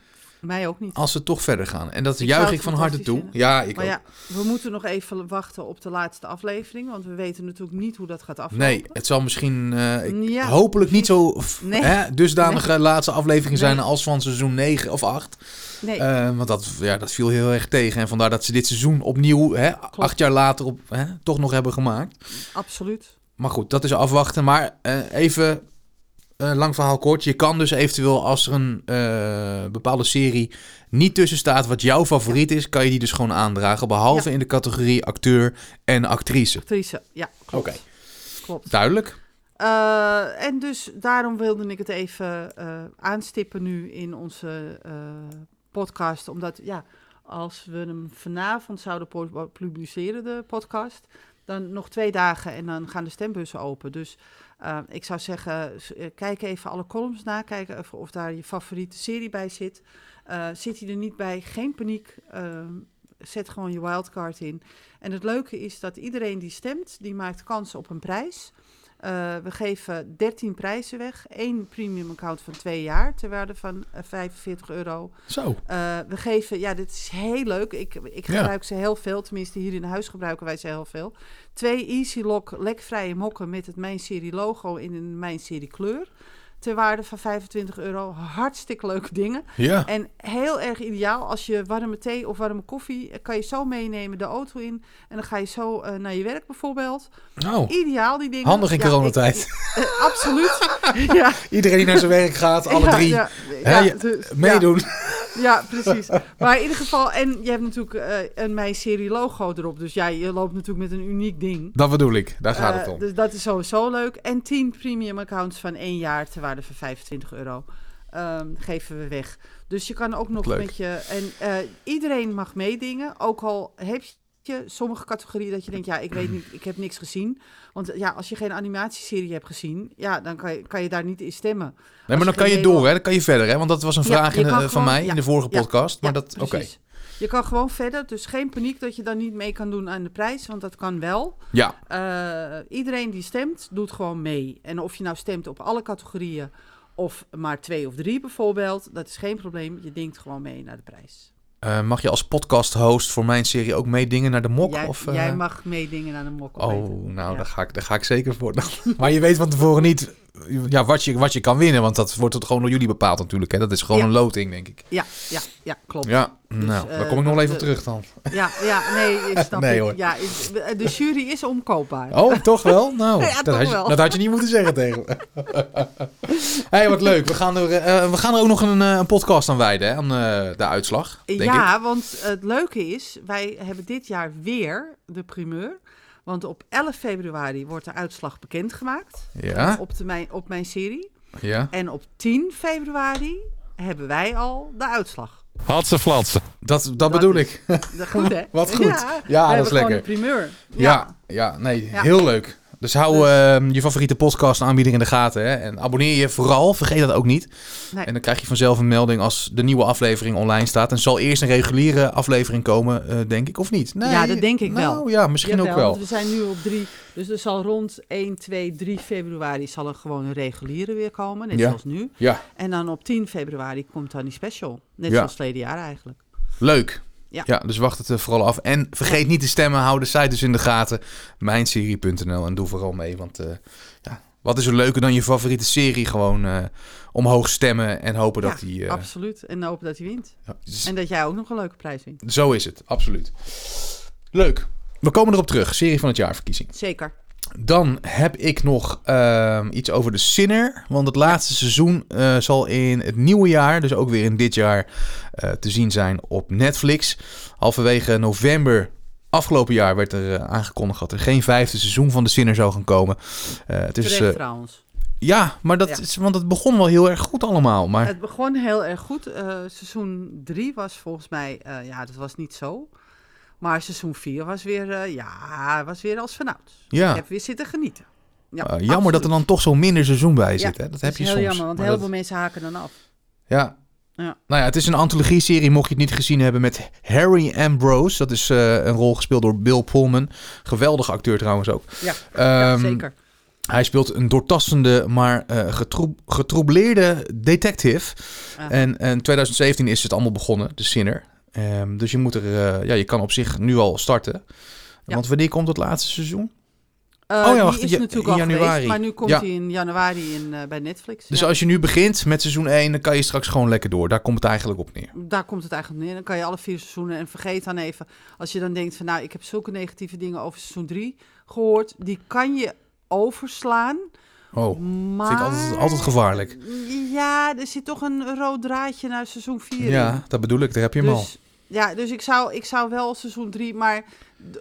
Mij ook niet. als ze toch verder gaan. En dat Ik juich ik van harte toe. vinden. Ja, ik maar ook. ja, we moeten nog even wachten op de laatste aflevering. Want we weten natuurlijk niet hoe dat gaat aflopen. Nee, het zal misschien eh, ik- Ja, hopelijk niet zo Nee. hè, dusdanige laatste aflevering zijn Nee. als van seizoen 9 of 8. Nee, Eh, want dat, ja, dat viel heel erg tegen. En vandaar dat ze dit seizoen opnieuw, hè, acht jaar later, op, hè, toch nog hebben gemaakt. absoluut. Maar goed, dat is afwachten. Maar eh, even Eh, lang verhaal kort. Je kan dus eventueel als er een eh, bepaalde serie niet tussen staat wat jouw favoriet is, kan je die dus gewoon aandragen. Behalve Ja. in de categorie acteur en actrice. Actrice, ja. Oké. klopt. Duidelijk. Eh, en dus daarom wilde ik het even aanstippen nu in onze podcast. Omdat, ja, als we hem vanavond zouden pu- publiceren, de podcast, dan nog twee dagen en dan gaan de stembussen open. Dus eh, ik zou zeggen, eh, kijk even alle columns na, kijk even of daar je favoriete serie bij zit. Eh, zit hij er niet bij, geen paniek. eh, zet gewoon je wildcard in. En het leuke is dat iedereen die stemt, die maakt kans op een prijs. Eh, we geven 13 prijzen weg. Eén premium account van twee jaar ter waarde van eh, 45 euro. Zo. Eh, we geven, ja, dit is heel leuk. Ik, ik Ja. gebruik ze heel veel. Tenminste, hier in huis gebruiken wij ze heel veel. Twee Easy Lock lekvrije mokken met het Mijn Serie logo in een Mijn Serie kleur. Ter waarde van 25 euro. Hartstikke leuke dingen. Ja. En heel erg ideaal als je warme thee of warme koffie... eh, kan je zo meenemen de auto in. En dan ga je zo eh, naar je werk bijvoorbeeld. Nou, Ideaal, die dingen. handig in Ja, coronatijd. ik- eh, absoluut. ja. Iedereen die naar zijn werk gaat, alle Ja, drie, Ja, je- dus- meedoen. Ja, precies. Maar in ieder geval, en je hebt natuurlijk eh, een Mijn Serie logo erop. Dus ja, je loopt natuurlijk met een uniek ding. Dat bedoel ik, daar gaat Eh, het om. Dus dat is sowieso leuk. En 10 premium accounts van één jaar ter waarde van 25 euro. ehm, geven we weg. Dus je kan ook nog leuk. met je. En eh, iedereen mag meedingen. Ook al heb je sommige categorieën dat je denkt, ja, ik weet niet, ik heb niks gezien. Want ja, als je geen animatieserie hebt gezien, ja, dan kan je, kan je daar niet in stemmen. Nee, maar als dan je kan je door, Nederland- hè? Dan kan je verder, hè? Want dat was een Ja, vraag je in, eh, van gewoon- mij in de vorige Ja, podcast. Maar dat, oké. Je kan gewoon verder, dus geen paniek dat je dan niet mee kan doen aan de prijs, want dat kan wel. Ja, Eh, iedereen die stemt, doet gewoon mee. En of je nou stemt op alle categorieën of maar twee of drie bijvoorbeeld, dat is geen probleem. Je denkt gewoon mee naar de prijs. Eh, mag je als podcast-host voor mijn serie ook meedingen naar de mok? jij, of, eh, jij mag meedingen naar de mok. Oh, weten. nou, Ja. daar, ga ik, daar ga ik zeker voor. maar je weet van tevoren niet ja, wat, je, wat je kan winnen. Want dat wordt het gewoon door jullie bepaald natuurlijk. Hè? Dat is gewoon Ja. een loting, denk ik. Ja, ja, ja, klopt. Ja, nou, eh, daar kom ik nog even de- terug dan. Ja, ja, nee, ik snap Nee, hoor. Ja, de jury is omkoopbaar. Oh, toch wel? Nou, Ja, dat, toch had je, wel. dat had je niet moeten zeggen tegen me. hey, wat leuk. We gaan er, eh, we gaan er ook nog een, eh, een podcast aan wijden, hè? aan eh, de uitslag, denk ik. ja, want het leuke is, wij hebben dit jaar weer de primeur. Want op 11 februari wordt de uitslag bekendgemaakt Ja, op, de, mijn, op mijn serie. ja. En op 10 februari hebben wij al de uitslag. Hadse flatsen. Dat, dat, Dat bedoel is- ik. Dat goed, hè? Wat goed. Ja, Ja, we dat is lekker. primeur. Ja, ja, nee, Ja. heel leuk. Dus hou Dus- ehm, je favoriete podcast aanbieder in de gaten. Hè? En abonneer je vooral, vergeet dat ook niet. Nee. En dan krijg je vanzelf een melding als de nieuwe aflevering online staat. En zal eerst een reguliere aflevering komen, eh, denk ik, of niet? Nee, Ja, dat denk ik wel. Nou ja, misschien Jawel, ook wel. We zijn nu op 3. Dus er zal rond 1, 2, 3 februari zal er gewoon een reguliere weer komen. Net Ja. zoals nu. Ja, En dan op 10 februari komt dan die special. Net Ja. zoals verleden jaar eigenlijk. leuk. Ja. Ja. dus wacht het eh, vooral af. En vergeet niet te stemmen. Hou de site dus in de gaten. Mijnserie.nl en doe vooral mee. Want eh, ja, wat is er leuker dan je favoriete serie gewoon eh, omhoog stemmen en hopen dat die... absoluut. En hopen dat hij wint. ja, dus- En dat jij ook nog een leuke prijs wint. Zo is het, absoluut. Leuk. We komen erop terug. Serie van het jaar verkiezing. Zeker. Dan heb ik nog ehm, iets over de Sinner. Want het laatste seizoen eh, zal in het nieuwe jaar, dus ook weer in dit jaar, eh, te zien zijn op Netflix. Halverwege november afgelopen jaar werd er eh, aangekondigd dat er geen vijfde seizoen van de Sinner zou gaan komen. Het is, Terecht trouwens. ja, maar dat Ja. is, want het begon wel heel erg goed allemaal. Maar Het begon heel erg goed. Seizoen 3 was volgens mij, ja, dat was niet zo. Maar seizoen 4 was weer, eh, ja, was weer als vanouds. ja, Ik heb weer zitten genieten. Ja, eh, jammer dat er dan toch zo'n minder seizoen bij zit. Ja, hè? Dat heb is je heel soms. jammer, want heel dat- veel mensen haken dan af. Ja. Ja. Nou ja, het is een antologie-serie, mocht je het niet gezien hebben, met Harry Ambrose. Dat is eh, een rol gespeeld door Bill Pullman. Geweldige acteur trouwens ook. Ja, ja Ehm, zeker. Hij speelt een doortastende, maar getroeb- getroubleerde detective. En in 2017 is het allemaal begonnen, de Sinner. Ehm, dus je, moet er, eh, ja, je kan op zich nu al starten. Ja. Want wanneer komt het laatste seizoen? Eh, oh ja, die wacht, is natuurlijk al januari. geweest, maar nu komt Ja. hij in januari in, eh, bij Netflix. Dus Ja. als je nu begint met seizoen 1, dan kan je straks gewoon lekker door. Daar komt het eigenlijk op neer. Daar komt het eigenlijk op neer. Dan kan je alle vier seizoenen en vergeet dan even... als je dan denkt van nou, ik heb zulke negatieve dingen over seizoen 3 gehoord... die kan je overslaan, Oh, Maar... vind ik altijd, altijd gevaarlijk. Ja, er zit toch een rood draadje naar seizoen 4 in. Ja, dat bedoel ik. Daar heb je hem al. Ja, dus ik zou, ik zou wel seizoen 3, maar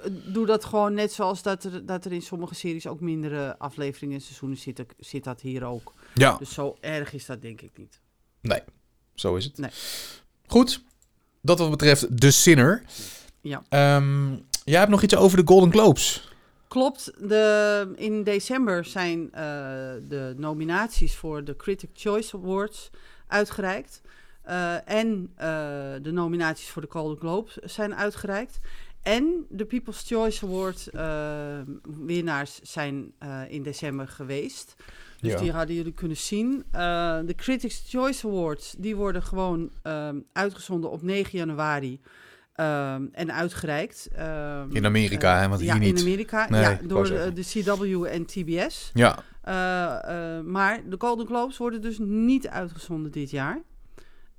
doe dat gewoon net zoals dat er, dat er in sommige series ook mindere afleveringen en seizoenen zitten, zit dat hier ook. Ja, Dus zo erg is dat denk ik niet. nee. Zo is het. Nee. Goed. Dat wat betreft The Sinner. Ja. Ehm, jij hebt nog iets over de Golden Globes. Klopt, de, in december zijn eh, de nominaties voor de Critic Choice Awards uitgereikt. Eh, en eh, de nominaties voor de Golden Globes zijn uitgereikt. En de People's Choice Award eh, winnaars zijn in december geweest. Dus Ja. die hadden jullie kunnen zien. De Critics' Choice Awards die worden gewoon ehm, uitgezonden op 9 januari. ehm, en uitgereikt. Ehm, In Amerika, hè, want ja, hier niet. in Amerika. Nee, ja, door de, de CW en TBS. Ja, maar de Golden Globes worden dus niet uitgezonden dit jaar.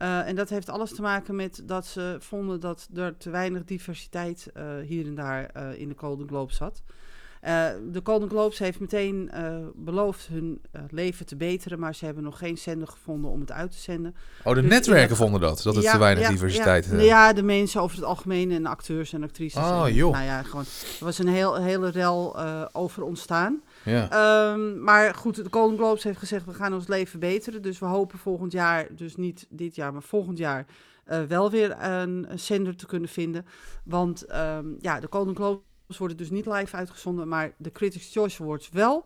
Eh, en dat heeft alles te maken met dat ze vonden dat er te weinig diversiteit eh, hier en daar eh, in de Golden Globes zat. De Golden Globes heeft meteen beloofd hun leven te beteren, maar ze hebben nog geen zender gevonden om het uit te zenden. Oh, de Dus netwerken vonden dat, dat het Ja, te weinig ja, diversiteit... Ja, ja, de mensen over het algemeen en acteurs en actrices. Oh, en, joh. Nou ja, gewoon, er was een heel, hele rel over ontstaan. Ja. Ehm, maar goed, de Golden Globes heeft gezegd, we gaan ons leven beteren. Dus we hopen volgend jaar, dus niet dit jaar, maar volgend jaar... eh, wel weer een, een zender te kunnen vinden. Want ehm, ja, de Golden Globes worden dus niet live uitgezonden... maar de Critics' Choice Awards wel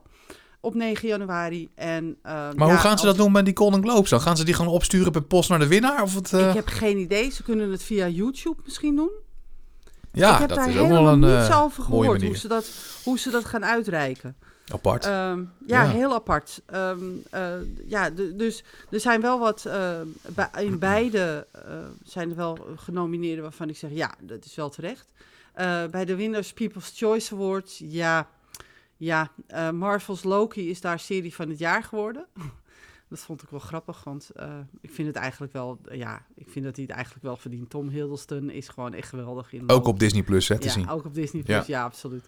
op 9 januari. En, ehm, Maar ja, hoe gaan ze dat doen met die Golden Globes dan? Gaan ze die gewoon opsturen per post naar de winnaar? Of het, eh, Ik heb geen idee. Ze kunnen het via YouTube misschien doen. ja, ik heb dat daar is helemaal een niets eh, over gehoord. Hoe ze, dat, hoe ze dat gaan uitreiken. Apart. Ehm, ja, Ja. heel apart. Ehm, eh, ja, dus er zijn wel wat, bij- in beide eh, zijn er wel genomineerden waarvan ik zeg, ja, dat is wel terecht. Bij de Winners People's Choice Awards, ja, ja Marvel's Loki is daar serie van het jaar geworden. dat vond ik wel grappig, want ik vind het eigenlijk wel, ja, ik vind dat hij het eigenlijk wel verdient. Tom Hiddleston is gewoon echt geweldig in ook op Disney Plus hè, te ja, zien. ook op Disney Ja. Plus, ja, absoluut.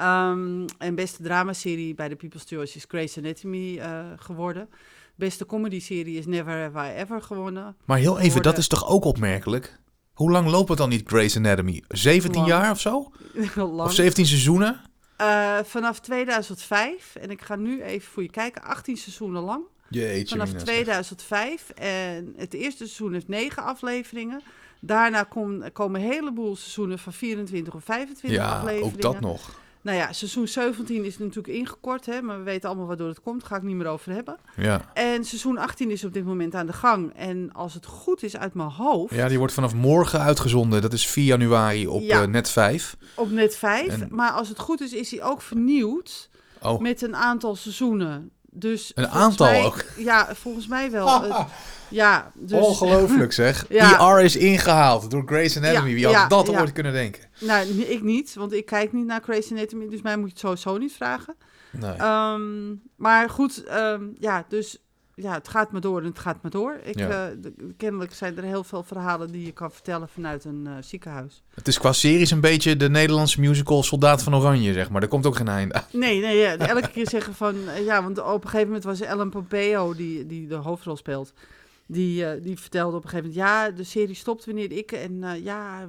Ehm, en beste dramaserie bij de People's Choice is Grey's Anatomy eh, geworden. Beste comedy-serie is Never Have I Ever gewonnen. Maar heel even, dat is toch ook opmerkelijk? Hoe lang loopt het dan niet, Grey's Anatomy? 17 Lang. jaar of zo? Lang. Of 17 seizoenen? Eh, vanaf 2005, en ik ga nu even voor je kijken, 18 seizoenen lang. Jeetje. Vanaf mina, zeg. 2005. En het eerste seizoen heeft 9 afleveringen. Daarna kom- komen een heleboel seizoenen van 24 of 25 Ja, afleveringen. ook dat nog. Nou ja, seizoen 17 is natuurlijk ingekort, hè, maar we weten allemaal waardoor het komt. Daar ga ik niet meer over hebben. Ja. En seizoen 18 is op dit moment aan de gang. En als het goed is uit mijn hoofd, ja, die wordt vanaf morgen uitgezonden. Dat is 4 januari op Ja. eh, net 5. op net 5. En- Maar als het goed is, is hij ook vernieuwd Oh, met een aantal seizoenen. Dus Een aantal mij- ook? Ja, volgens mij wel. Het- ja, dus, ongelooflijk zeg. Ja. ER is ingehaald door Grey's Anatomy. Wie had ja, dat ooit kunnen denken? Nou, ik niet, want ik kijk niet naar Grey's Anatomy. Dus mij moet je het sowieso niet vragen. Nee. Ehm, maar goed, ehm, ja, dus ja, het gaat maar door en het gaat maar door. Ik, Ja. eh, kennelijk zijn er heel veel verhalen die je kan vertellen vanuit een eh, ziekenhuis. Het is qua series een beetje de Nederlandse musical Soldaat van Oranje, zeg maar. Er komt ook geen einde aan. Nee, nee, ja, elke keer zeggen van... eh, ja, want op een gegeven moment was Ellen Pompeo, die, die de hoofdrol speelt... Die, eh, die vertelde op een gegeven moment... Ja, de serie stopt wanneer ik... En eh, ja,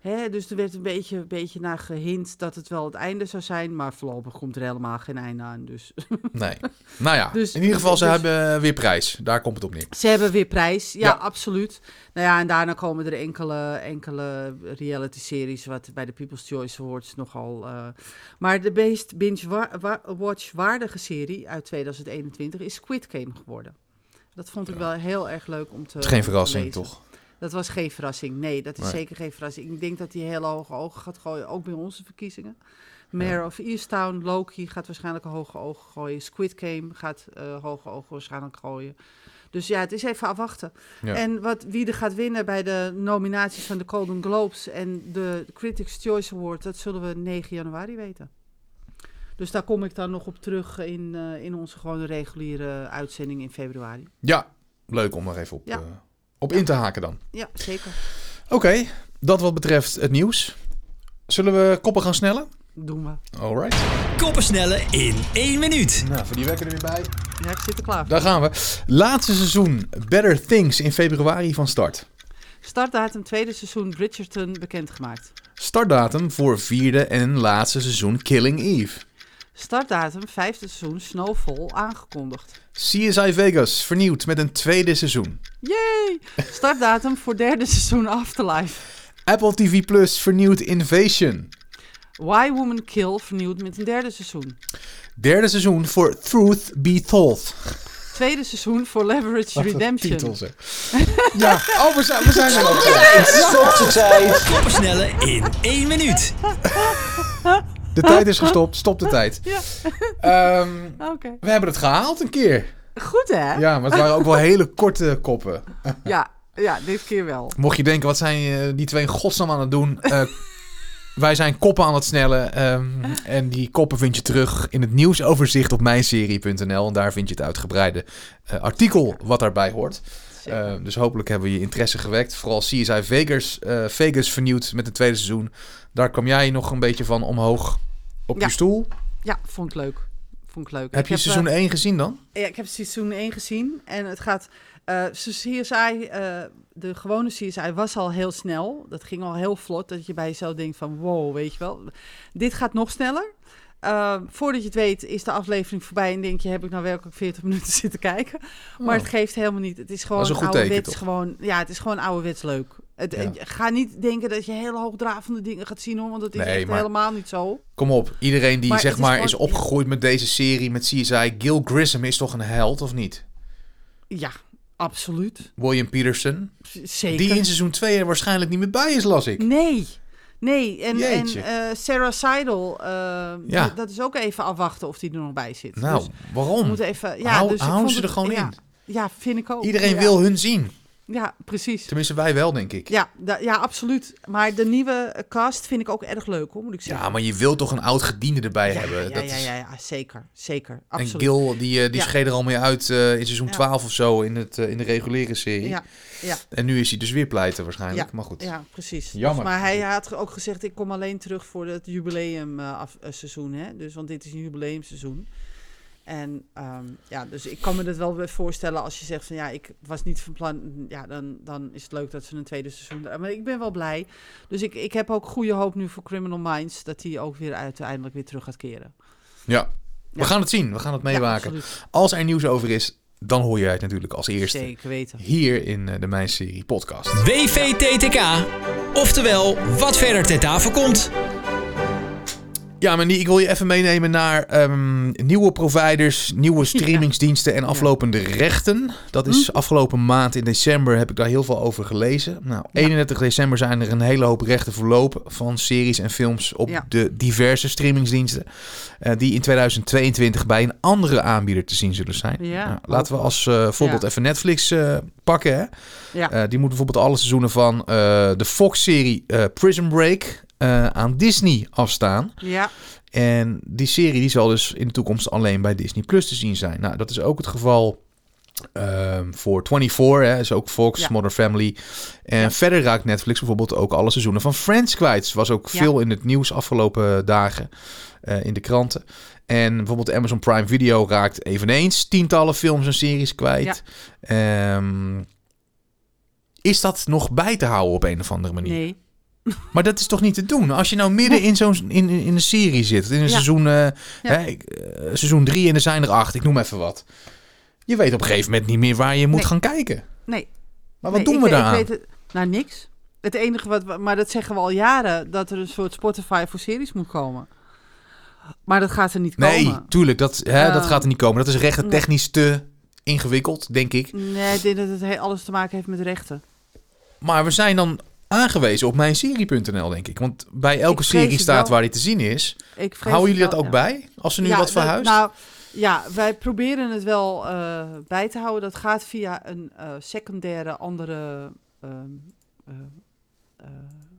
hè, dus er werd een beetje, beetje naar gehint dat het wel het einde zou zijn. Maar voorlopig komt er helemaal geen einde aan. Dus Nee. Nou ja, Dus- in ieder geval, ze dus- hebben weer prijs. Daar komt het op neer. Ze hebben weer prijs, ja, Ja. absoluut. Nou ja, en daarna komen er enkele, enkele reality-series... wat bij de People's Choice Awards nogal... eh, maar de meest binge-watch-waardige serie uit 2021 is Squid Game geworden. Dat vond ik wel heel erg leuk om te Het is geen verrassing, toch? Dat was geen verrassing. Nee, dat is Nee. zeker geen verrassing. Ik denk dat hij hele hoge ogen gaat gooien, ook bij onze verkiezingen. Mayor of Easttown, Loki gaat waarschijnlijk hoge ogen gooien. Squid Game gaat eh, hoge ogen waarschijnlijk gooien. Dus ja, het is even afwachten. Ja. En wat, wie er gaat winnen bij de nominaties van de Golden Globes en de Critics' Choice Award, dat zullen we 9 januari weten. Dus daar kom ik dan nog op terug in, eh, in onze gewone reguliere uitzending in februari. Ja, leuk om er even op, Ja. eh, op in te haken dan. Ja, zeker. Oké, dat wat betreft het nieuws. Zullen we koppen gaan snellen? doen we. Alright. Koppensnelle in één minuut. Nou, voor die wekker er weer bij. Ja, ik zit er klaar voor. Daar gaan we. Laatste seizoen Better Things in februari van start. Startdatum tweede seizoen Bridgerton bekendgemaakt. Startdatum voor vierde en laatste seizoen Killing Eve. Startdatum vijfde seizoen Snowfall aangekondigd. CSI Vegas vernieuwd met een tweede seizoen. Yay! Startdatum voor derde seizoen Afterlife. Apple TV Plus vernieuwd Invasion. Why Woman Kill vernieuwd met een derde seizoen. Derde seizoen voor Truth Be Told. Tweede seizoen voor Leverage Redemption. Titel, zeg. ja, oh, we zijn, we zijn er ook. Koppensnelle in één minuut. De tijd is gestopt. Stop de tijd. Ja. Ehm, we hebben het gehaald een keer. Goed hè? Ja, maar het waren ook wel hele korte koppen. Ja, ja, dit keer wel. Mocht je denken, wat zijn eh, die twee in godsnaam aan het doen? Eh, wij zijn koppen aan het snellen. ehm, en die koppen vind je terug in het nieuwsoverzicht op mijnserie.nl. En daar vind je het uitgebreide eh, artikel wat daarbij hoort. Eh, dus hopelijk hebben we je interesse gewekt. Vooral CSI Vegas, eh, Vegas vernieuwd met het tweede seizoen. Daar kwam jij nog een beetje van omhoog op Ja. je stoel. Ja, vond ik leuk. Vond ik leuk. Heb Ik je seizoen eh, 1 gezien dan? Ja, ik heb seizoen 1 gezien en het gaat. eh CSI, eh, de gewone CSI was al heel snel. Dat ging al heel vlot. Dat je bij jezelf denkt van wow, weet je wel. Dit gaat nog sneller. Eh, voordat je het weet is de aflevering voorbij en denk je, heb ik nou werkelijk 40 minuten zitten kijken? Maar het geeft helemaal niet. Het is gewoon Oh. Ouderwets gewoon. Ja, het is gewoon ouderwets leuk. Het, Ja. Ga niet denken dat je hele hoogdravende dingen gaat zien hoor, want dat is Nee, echt maar- helemaal niet zo. Kom op, iedereen die Maar zeg is maar gewoon- is opgegroeid met deze serie, met CSI. Gil Grissom is toch een held of niet? Ja, absoluut. William Peterson. Zeker. Die in seizoen 2 er waarschijnlijk niet meer bij is, las ik. Nee. Nee, en, en eh, Sarah Seidel, eh, Ja. dat, is ook even afwachten of die er nog bij zit. Nou, Dus we waarom? moeten even, ja, Hou- dus ik houden ze er gewoon ja, in. Ja, vind ik ook. Iedereen wil hun zien. Ja, precies. Tenminste, wij wel, denk ik. Ja, ja, absoluut. Maar de nieuwe cast vind ik ook erg leuk, hoor, moet ik zeggen. Ja, maar je wilt toch een oud gediende erbij ja, hebben. ja, dat ja, ja, ja, zeker. Zeker, En absoluut. Gil, die, eh, die Ja. scheed er al mee uit eh, in seizoen Ja. 12 of zo in, het, eh, in de reguliere serie. ja, ja, En nu is hij dus weer pleiten waarschijnlijk. Maar goed. ja, precies. Jammer. Dus, maar hij had ook gezegd, ik kom alleen terug voor het jubileumseizoen. hè? Dus, want dit is een jubileumseizoen. En ehm, ja, dus ik kan me dat wel weer voorstellen als je zegt van ja, ik was niet van plan. Ja, dan, dan is het leuk dat ze een tweede seizoen. Maar ik ben wel blij. Dus ik, ik heb ook goede hoop nu voor Criminal Minds dat die ook weer uiteindelijk weer terug gaat keren. Ja. We Ja. gaan het zien. We gaan het meemaken. Ja, absoluut. Als er nieuws over is, dan hoor jij het natuurlijk als eerste. Zeker weten. Hier in eh, de Mijn Serie podcast. WVTTK. Oftewel, wat verder ter tafel komt. Ja, Mandy, ik wil je even meenemen naar ehm, nieuwe providers, nieuwe streamingsdiensten en aflopende rechten. Dat is Hm? afgelopen maand in december heb ik daar heel veel over gelezen. Nou, 31 december zijn er een hele hoop rechten verlopen van series en films op de diverse streamingsdiensten. eh, die in 2022 bij een andere aanbieder te zien zullen zijn. Ja, Nou, laten we als eh, voorbeeld even Netflix eh, pakken. Hè? Die moet bijvoorbeeld alle seizoenen van de Fox-serie Prison Break eh, aan Disney afstaan. Ja, En die serie die zal dus in de toekomst alleen bij Disney Plus te zien zijn. Nou, dat is ook het geval ehm, voor 24, hè, is ook Fox, Ja. Modern Family. En verder raakt Netflix bijvoorbeeld ook alle seizoenen van Friends kwijt. Was ook Ja. veel in het nieuws afgelopen dagen eh, in de kranten. En bijvoorbeeld Amazon Prime Video raakt eveneens tientallen films en series kwijt. Ehm, is dat nog bij te houden op een of andere manier? nee. Maar dat is toch niet te doen? Als je nou midden in zo'n in, in een serie zit, in een Ja. seizoen, eh, hè, eh, seizoen drie en er zijn er acht, ik noem even wat. Je weet op een gegeven moment niet meer waar je moet Nee. gaan kijken. Nee. Maar wat Nee, doen we weet- ik daaraan? weet het- nou, niks. Het enige wat, maar dat zeggen we al jaren, dat er een soort Spotify voor series moet komen. Maar dat gaat er niet Nee, komen. tuurlijk, dat, hè, dat gaat er niet komen. Dat is rechten nee. technisch te ingewikkeld, denk ik. Nee, ik denk dat het he- alles te maken heeft met rechten. Maar we zijn dan aangewezen op mijnserie.nl, denk ik. Want bij elke serie staat waar die te zien is. Houden jullie het dat ook ja. bij? Als er nu Ja, wat verhuist? Nou, ja, wij proberen het wel eh, bij te houden. Dat gaat via een eh, secundaire andere ehm, eh,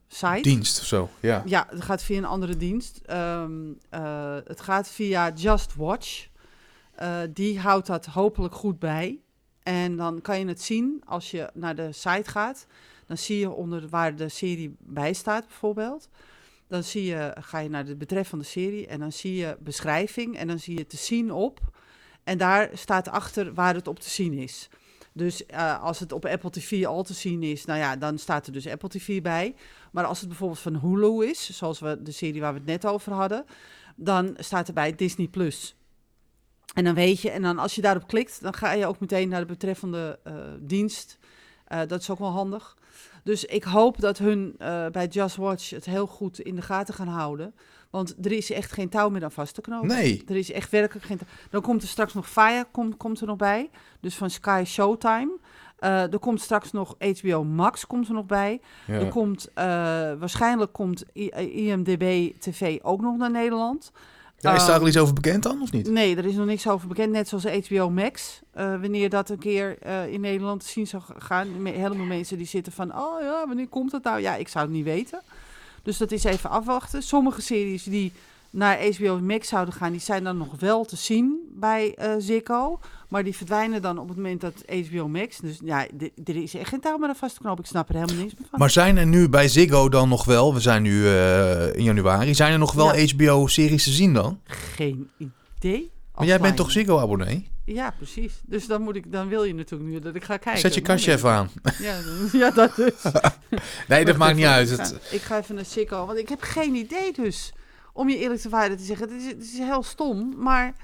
site. Dienst of zo, ja. Ja, het gaat via een andere dienst. Ehm, eh, het gaat via Just Watch. Die houdt dat hopelijk goed bij. En dan kan je het zien als je naar de site gaat. Dan zie je onder waar de serie bij staat bijvoorbeeld. dan zie je, ga je naar de betreffende serie en dan zie je beschrijving en dan zie je te zien op. En daar staat achter waar het op te zien is. Dus eh, als het op Apple TV al te zien is, nou ja, dan staat er dus Apple TV bij. Maar als het bijvoorbeeld van Hulu is, zoals we de serie waar we het net over hadden, dan staat erbij Disney Plus. En dan weet je, en dan als je daarop klikt, dan ga je ook meteen naar de betreffende eh, dienst. Eh, dat is ook wel handig. Dus ik hoop dat hun eh, bij Just Watch het heel goed in de gaten gaan houden. Want er is echt geen touw meer aan vast te knopen. Nee. Er is echt werkelijk geen touw. Dan komt er straks nog Fire, komt, komt er nog bij. Dus van Sky Showtime. Eh, er komt straks nog HBO Max komt er nog bij. Ja. Er komt, eh, waarschijnlijk komt I- IMDB TV ook nog naar Nederland. Ja, is daar Ehm, al iets over bekend dan, of niet? Nee, er is nog niks over bekend. Net zoals HBO Max. Eh, wanneer dat een keer eh, in Nederland te zien zou gaan. Helemaal mensen die zitten van... Oh ja, wanneer komt dat nou? Ja, ik zou het niet weten. Dus dat is even afwachten. Sommige series die naar HBO Max zouden gaan... die zijn dan nog wel te zien bij Ziggo. Maar die verdwijnen dan op het moment dat HBO Max... Dus ja, er is echt geen touw meer aan vast te knopen. Ik snap er helemaal niks meer van. Maar zijn er nu bij Ziggo dan nog wel, we zijn nu eh, in januari, zijn er nog wel Ja. HBO-series te zien dan? Geen idee. Maar jij bent toch Ziggo-abonnee? Ja, precies. Dus dan, moet ik, dan wil je natuurlijk nu dat ik ga kijken. Zet je kastje even aan. Ja, ja dat dus. Nee, dat maakt niet uit. Ik Het, ga, ik ga even naar Sikko, want ik heb geen idee dus. Om je eerlijk te waarde te zeggen, het is, het is heel stom. Maar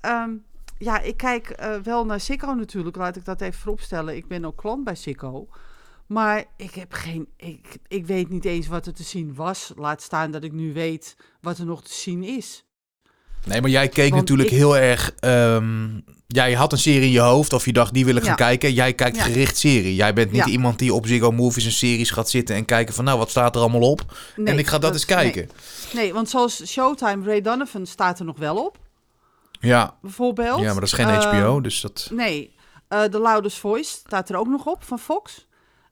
ehm, ja, ik kijk eh, wel naar Sikko natuurlijk. Laat ik dat even vooropstellen. Ik ben ook klant bij Sikko. Maar ik heb geen. Ik, ik weet niet eens wat er te zien was. Laat staan dat ik nu weet wat er nog te zien is. Nee, maar jij keek Want natuurlijk ik- heel erg... ehm, jij had een serie in je hoofd of je dacht, die wil ik gaan Ja. kijken. Jij kijkt Ja. gericht serie. Jij bent niet Ja. iemand die op Ziggo Movies en series gaat zitten en kijken van... Nou, wat staat er allemaal op? en ik ga dat, eens kijken. Nee, want zoals Showtime, Ray Donovan staat er nog wel op, Ja. bijvoorbeeld. ja, maar dat is geen Ehm, HBO, dus dat... Nee, eh The Loudest Voice staat er ook nog op van Fox.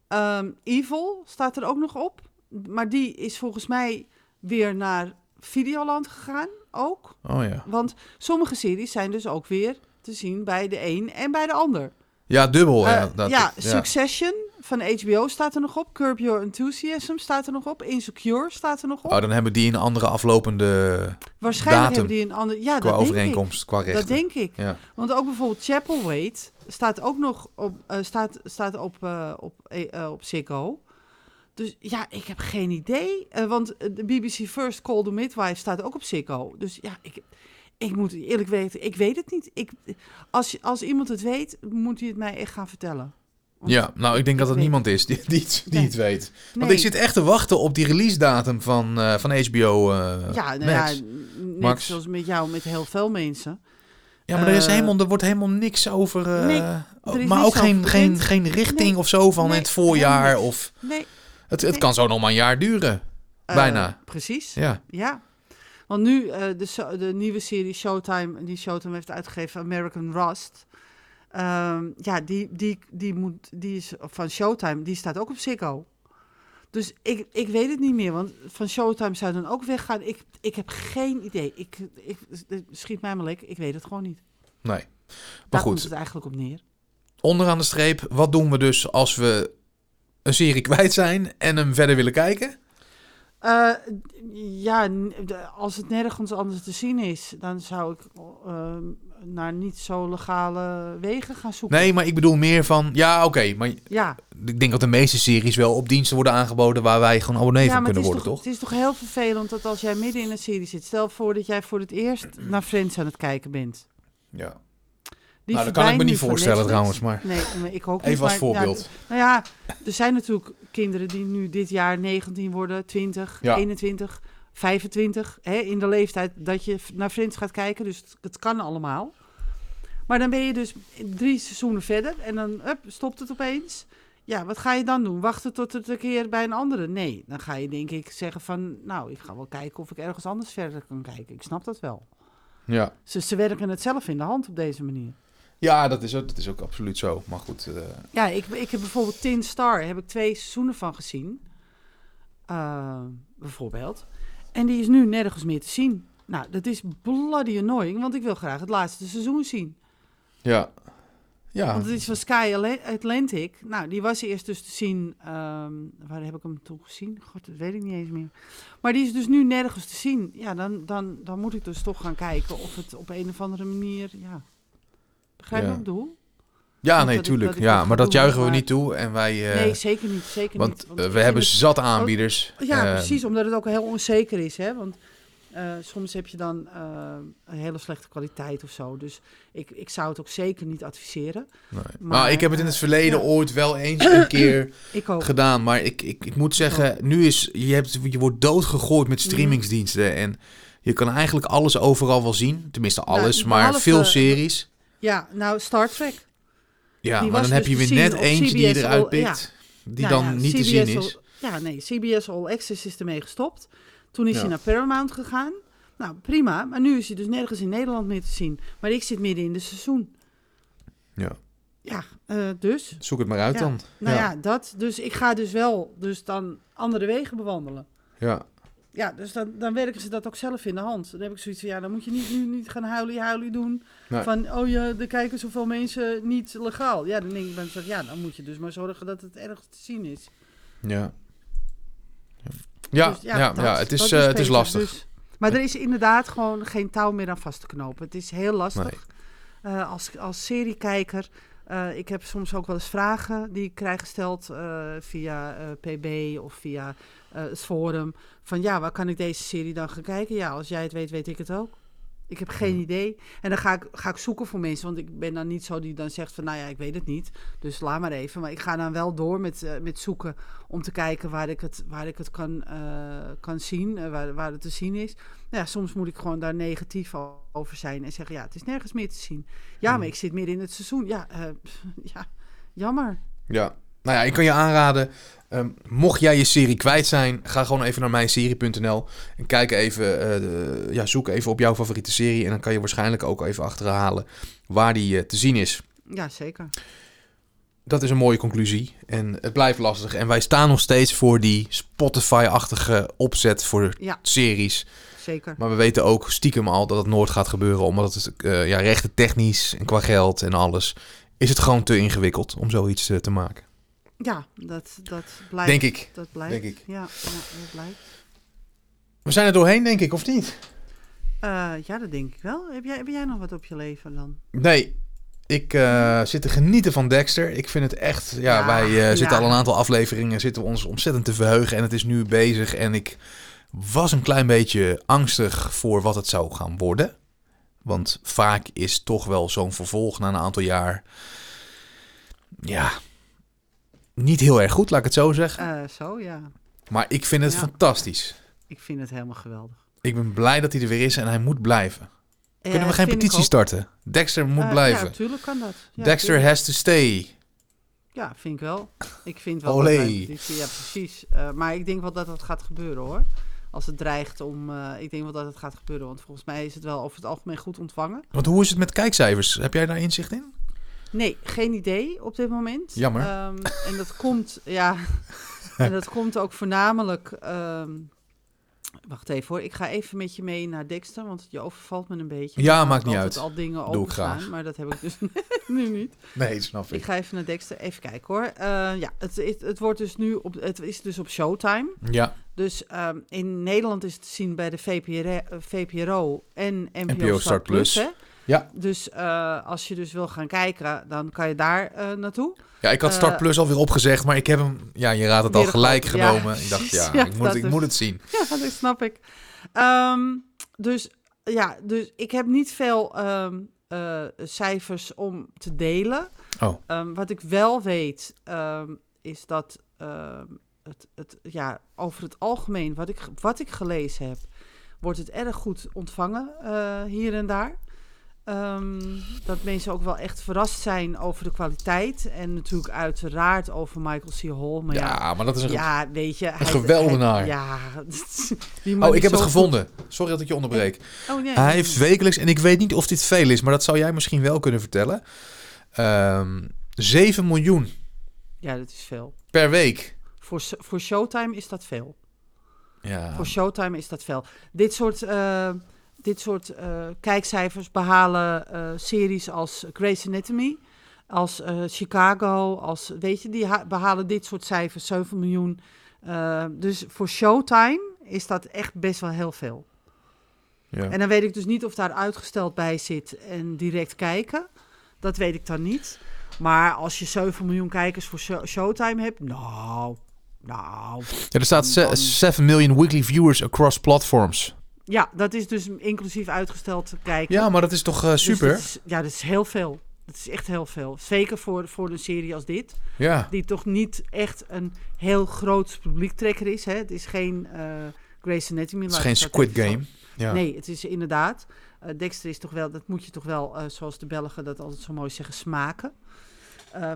Ehm, Evil staat er ook nog op. Maar die is volgens mij weer naar Videoland gegaan ook. Oh ja. Want sommige series zijn dus ook weer te zien bij de een en bij de ander. Ja, dubbel. Eh, ja, dat, ja, Succession van HBO staat er nog op. Curb Your Enthusiasm staat er nog op. Insecure staat er nog op. Oh, dan hebben die een andere aflopende Waarschijnlijk datum hebben die een ander... Ja, qua dat denk ik. overeenkomst, qua rechten. Dat denk ik. Ja. Want ook bijvoorbeeld Chapelwaite staat ook nog op, eh, staat, staat op, eh, op, eh, eh, op Ziggo. Dus ja, ik heb geen idee. Eh, want eh, de BBC First Call the Midwife staat ook op Ziggo. Dus ja, ik, ik moet eerlijk weten, ik weet het niet. Ik, als, als iemand het weet, moet hij het mij echt gaan vertellen. Want- Ja, nou, ik denk dat er weet- niemand is die, die, het- die Nee. het weet. Want Nee. ik zit echt te wachten op die release datum van, eh, van HBO eh, Ja, nou Max. ja, Max. zoals met jou, met heel veel mensen. Ja, maar er, is helemaal, er wordt helemaal niks over. Nee, is maar ook geen, geen, geen richting Nee, of zo van nee, het voorjaar. Of, Nee. Het het kan zo nog maar een jaar duren. eh, Bijna. Precies. Ja. Ja, want nu eh, de, de nieuwe serie Showtime, die Showtime heeft uitgegeven, American Rust. Ehm, ja, die, die, die, moet, die is van Showtime, die staat ook op Ziggo. Dus ik, ik weet het niet meer, want van Showtime zou dan ook weggaan. Ik, ik heb geen idee. Ik, ik, schiet mij maar lekker, ik weet het gewoon niet. Nee. Maar Daar komt goed, het eigenlijk op neer. onderaan de streep, wat doen we dus als we een serie kwijt zijn en hem verder willen kijken? Eh, ja, als het nergens anders te zien is, dan zou ik eh, naar niet zo legale wegen gaan zoeken. Nee, maar ik bedoel meer van, ja, oké, maar Ja, ik denk dat de meeste series wel op diensten worden aangeboden waar wij gewoon abonnee ja van kunnen worden, toch, toch? het is toch heel vervelend dat als jij midden in een serie zit, stel voor dat jij voor het eerst naar Friends aan het kijken bent. Ja. Die nou, dat kan ik me niet voorstellen trouwens, maar Nee, maar ik ook niet. even als maar ja, voorbeeld. nou ja, er zijn natuurlijk kinderen die nu dit jaar 19 worden, 20, Ja. 21, 25. Hè, in de leeftijd dat je naar Friends gaat kijken. Dus het, het kan allemaal. Maar dan ben je dus drie seizoenen verder en dan up, stopt het opeens. Ja, wat ga je dan doen? Wachten tot het een keer bij een andere? Nee, dan ga je denk ik zeggen van... Nou, ik ga wel kijken of ik ergens anders verder kan kijken. Ik snap dat wel. Ja. Ze, ze werken het zelf in de hand op deze manier. Ja, dat is, ook, dat is ook absoluut zo. Maar goed, eh, Ja, ik, ik heb bijvoorbeeld Tin Star, heb ik twee seizoenen van gezien. Eh, bijvoorbeeld. En die is nu nergens meer te zien. Nou, dat is bloody annoying, want ik wil graag het laatste seizoen zien. ja. Ja, Want het is van Sky Atla- Atlantic. Nou, die was eerst dus te zien. ehm, waar heb ik hem toen gezien? God, dat weet ik niet eens meer. Maar die is dus nu nergens te zien. Ja, dan, dan, dan moet ik dus toch gaan kijken of het op een of andere manier. Ja. Begrijp je Ja. wat ik bedoel? ja nee, dat ik- tuurlijk. dat ik ja, maar ga dat doen, juichen we maar- niet toe. En wij, eh, nee, zeker niet. Zeker want niet. ik we hebben het- zat aanbieders. Ja, Eh, precies, omdat het ook heel onzeker is. Hè? Want eh, soms heb je dan eh, een hele slechte kwaliteit of zo. Dus ik, ik zou het ook zeker niet adviseren. Nee. Maar, nou, ik heb het in het verleden ja. ooit wel eens een keer gedaan. Maar ik, ik, ik moet zeggen, nu is je, hebt, je wordt doodgegooid met streamingsdiensten. En je kan eigenlijk alles overal wel zien. Tenminste, Nou, alles. maar veel series. Ja, nou, Star Trek. Ja, die maar dan heb dus je te weer net eentje die je eruit pikt. Die Nou dan ja, niet te zien All- is. Ja, nee, CBS All Access is ermee gestopt. Toen is hij naar Paramount gegaan. Nou, prima. Maar nu is hij dus nergens in Nederland meer te zien. Maar ik zit midden in het seizoen. Ja. Ja, eh, dus. Zoek het maar uit dan. Nou ja. ja. dat. Dus ik ga dus wel dus dan andere wegen bewandelen. ja. Ja, dus dan, dan werken ze dat ook zelf in de hand. Dan heb ik zoiets van, ja, dan moet je niet, nu niet gaan huilen, huilen doen. Nee. Van, oh ja, er kijken zoveel mensen niet legaal. Ja, dan denk ik, zeg, ik, ja, dan moet je dus maar zorgen dat het ergens te zien is. Ja. Ja, Dus ja, ja, dat- het, is, eh, het is lastig. Dus- maar er is inderdaad gewoon geen touw meer aan vast te knopen. Het is heel lastig. Eh, als, als seriekijker. eh, ik heb soms ook wel eens vragen die ik krijg gesteld via PB of via eh, het forum. Van ja, waar kan ik deze serie dan gaan kijken? Ja, als jij het weet, weet ik het ook. Ik heb geen Ja. idee. En dan ga ik, ga ik zoeken voor mensen. Want ik ben dan niet zo die dan zegt van... nou ja, ik weet het niet. Dus laat maar even. Maar ik ga dan wel door met, eh, met zoeken... om te kijken waar ik het, waar ik het kan, eh, kan zien. waar, waar het te zien is. Nou ja, soms moet ik gewoon daar negatief over zijn. En zeggen, ja, het is nergens meer te zien. Ja, Hmm. maar ik zit midden in het seizoen. Ja, ja jammer. Ja. Nou ja, ik kan je aanraden. ehm, mocht jij je serie kwijt zijn, ga gewoon even naar mijnserie.nl en kijk even, eh, de- ja, zoek even op jouw favoriete serie. En dan kan je waarschijnlijk ook even achterhalen waar die eh, te zien is. Ja, zeker. Dat is een mooie conclusie. En het blijft lastig. En wij staan nog steeds voor die Spotify-achtige opzet voor Ja. series. Zeker. Maar we weten ook stiekem al dat het nooit gaat gebeuren. Omdat het eh ja, rechten technisch en qua geld en alles... is het gewoon te ingewikkeld om zoiets te maken. Ja, dat, dat blijft. Denk ik. Dat blijft. Denk ik. Ja, ja, dat blijft. We zijn er doorheen, denk ik, of niet? Eh, ja, dat denk ik wel. Heb jij, heb jij nog wat op je leven dan? Nee. Ik eh, zit te genieten van Dexter. Ik vind het echt... Ja, Ja, wij eh, zitten ja. al een aantal afleveringen... zitten we ons ontzettend te verheugen. En het is nu bezig. En ik was een klein beetje angstig voor wat het zou gaan worden. Want vaak is toch wel zo'n vervolg na een aantal jaar... Ja... Niet heel erg goed, laat ik het zo zeggen. Eh, zo, ja. Maar ik vind het ja. fantastisch. Ik vind het helemaal geweldig. Ik ben blij dat hij er weer is en hij moet blijven. Kunnen we Eh, geen petitie starten? Dexter moet Eh, blijven. Ja, natuurlijk kan dat. Ja, Dexter tuurlijk. has to stay. Ja, vind ik wel. Ik vind wel Olé. petitie- ja, precies. Eh, maar ik denk wel dat dat gaat gebeuren hoor. Als het dreigt om... eh, ik denk wel dat het gaat gebeuren. Want volgens mij is het wel over het algemeen goed ontvangen. Want hoe is het met kijkcijfers? Heb jij daar inzicht in? Nee, geen idee op dit moment. Jammer. Ehm, en dat komt, ja, en dat komt ook voornamelijk. ehm, wacht even hoor, ik ga even met je mee naar Dexter, want je overvalt me een beetje. Ja, Ik maakt niet uit. al dingen Doe ik graag. maar dat heb ik dus nu niet. Nee, snap Ik ga even naar Dexter, even kijken hoor. Eh, ja, het, het, het wordt dus nu op, het is dus op Showtime. Ja, Dus ehm, in Nederland is het te zien bij de VPRO, eh, VPRO en NPO, NPO Start Start Plus. Plus. hè? Ja. Dus eh, als je dus wil gaan kijken, dan kan je daar eh, naartoe. ja ik had Start Eh, Plus alweer opgezegd, maar ik heb hem... Ja, je raadt het al gelijk. Ja, genomen. ik dacht, ja, Ja, ik, moet, ik is- moet het zien. Ja, dat snap ik. Ehm, dus ja, dus ik heb niet veel ehm, eh, cijfers om te delen. Oh. Ehm, wat ik wel weet, is dat het, het, ja, over het algemeen, wat ik, wat ik gelezen heb, wordt het erg goed ontvangen hier en daar. Ehm, dat mensen ook wel echt verrast zijn over de kwaliteit. En natuurlijk uiteraard over Michael C. Hall. Maar ja, Ja, maar dat is een... ja, weet je. Hij, geweldenaar. hij- ja, die Oh, ik heb het gevonden. Sorry dat ik je onderbreek. Oh, nee. Hij heeft wekelijks, en ik weet niet of dit veel is, maar dat zou jij misschien wel kunnen vertellen. Ehm 7 miljoen Ja, dat is veel. per week. Voor, voor Showtime is dat veel. Ja. Voor Showtime is dat veel. Dit soort, eh, dit soort eh, kijkcijfers behalen eh, series als Grey's Anatomy. als eh, Chicago, als, weet je, die ha- behalen dit soort cijfers, 7 miljoen. Dus voor Showtime is dat echt best wel heel veel. Ja. En dan weet ik dus niet of daar uitgesteld bij zit en direct kijken. Dat weet ik dan niet. Maar als je 7 miljoen kijkers voor Show- Showtime hebt, nou, nou. Ja, er staat ze- Dan- 7 million weekly viewers across platforms. Ja, dat is dus inclusief uitgesteld kijken. Ja, maar dat is toch eh, Dus super? dat is- ja, dat is heel veel. Dat is echt heel veel. Zeker voor, voor een serie als dit. Ja. Die toch niet echt een heel groot publiektrekker is. Hè? Het is geen eh Grey's Anatomy. Het is geen Squid Game. Ja. Nee, het is inderdaad. eh, Dexter is toch wel, dat moet je toch wel, zoals de Belgen dat altijd zo mooi zeggen, smaken.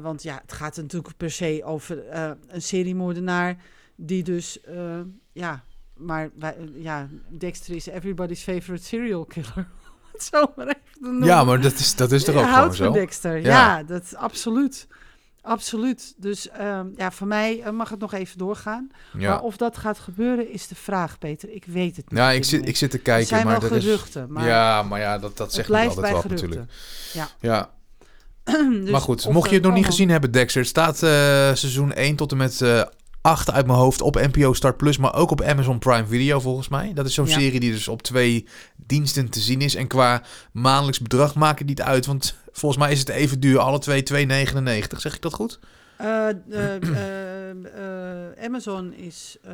Want ja, het gaat natuurlijk per se over een seriemoordenaar die dus, ja, maar wij, ja, Dexter is everybody's favorite serial killer. Zo maar even te noemen. Ja, maar dat is, dat is toch ook gewoon houdt van zo? Dexter, Ja. ja, dat is absoluut. Absoluut. Dus ehm, ja, voor mij eh, mag het nog even doorgaan. Maar Ja, of dat gaat gebeuren is de vraag, Peter. Ik weet het niet. ja ik, zit, moment. ik zit te Er kijken, zijn maar wel er is... geruchten, maar Ja, maar ja, dat, dat zegt niet altijd geruchten. natuurlijk. Ja. Dus maar goed, mocht je het nog niet gezien hebben, Dexter, het staat eh, seizoen 1 tot en met eh 8 uit mijn hoofd op NPO Start Plus, maar ook op Amazon Prime Video volgens mij. Dat is zo'n Ja. serie die dus op twee diensten te zien is. En qua maandelijks bedrag maakt het niet uit, want volgens mij is het even duur, alle twee 2,99. Zeg ik dat goed? Eh, eh, eh, Amazon is eh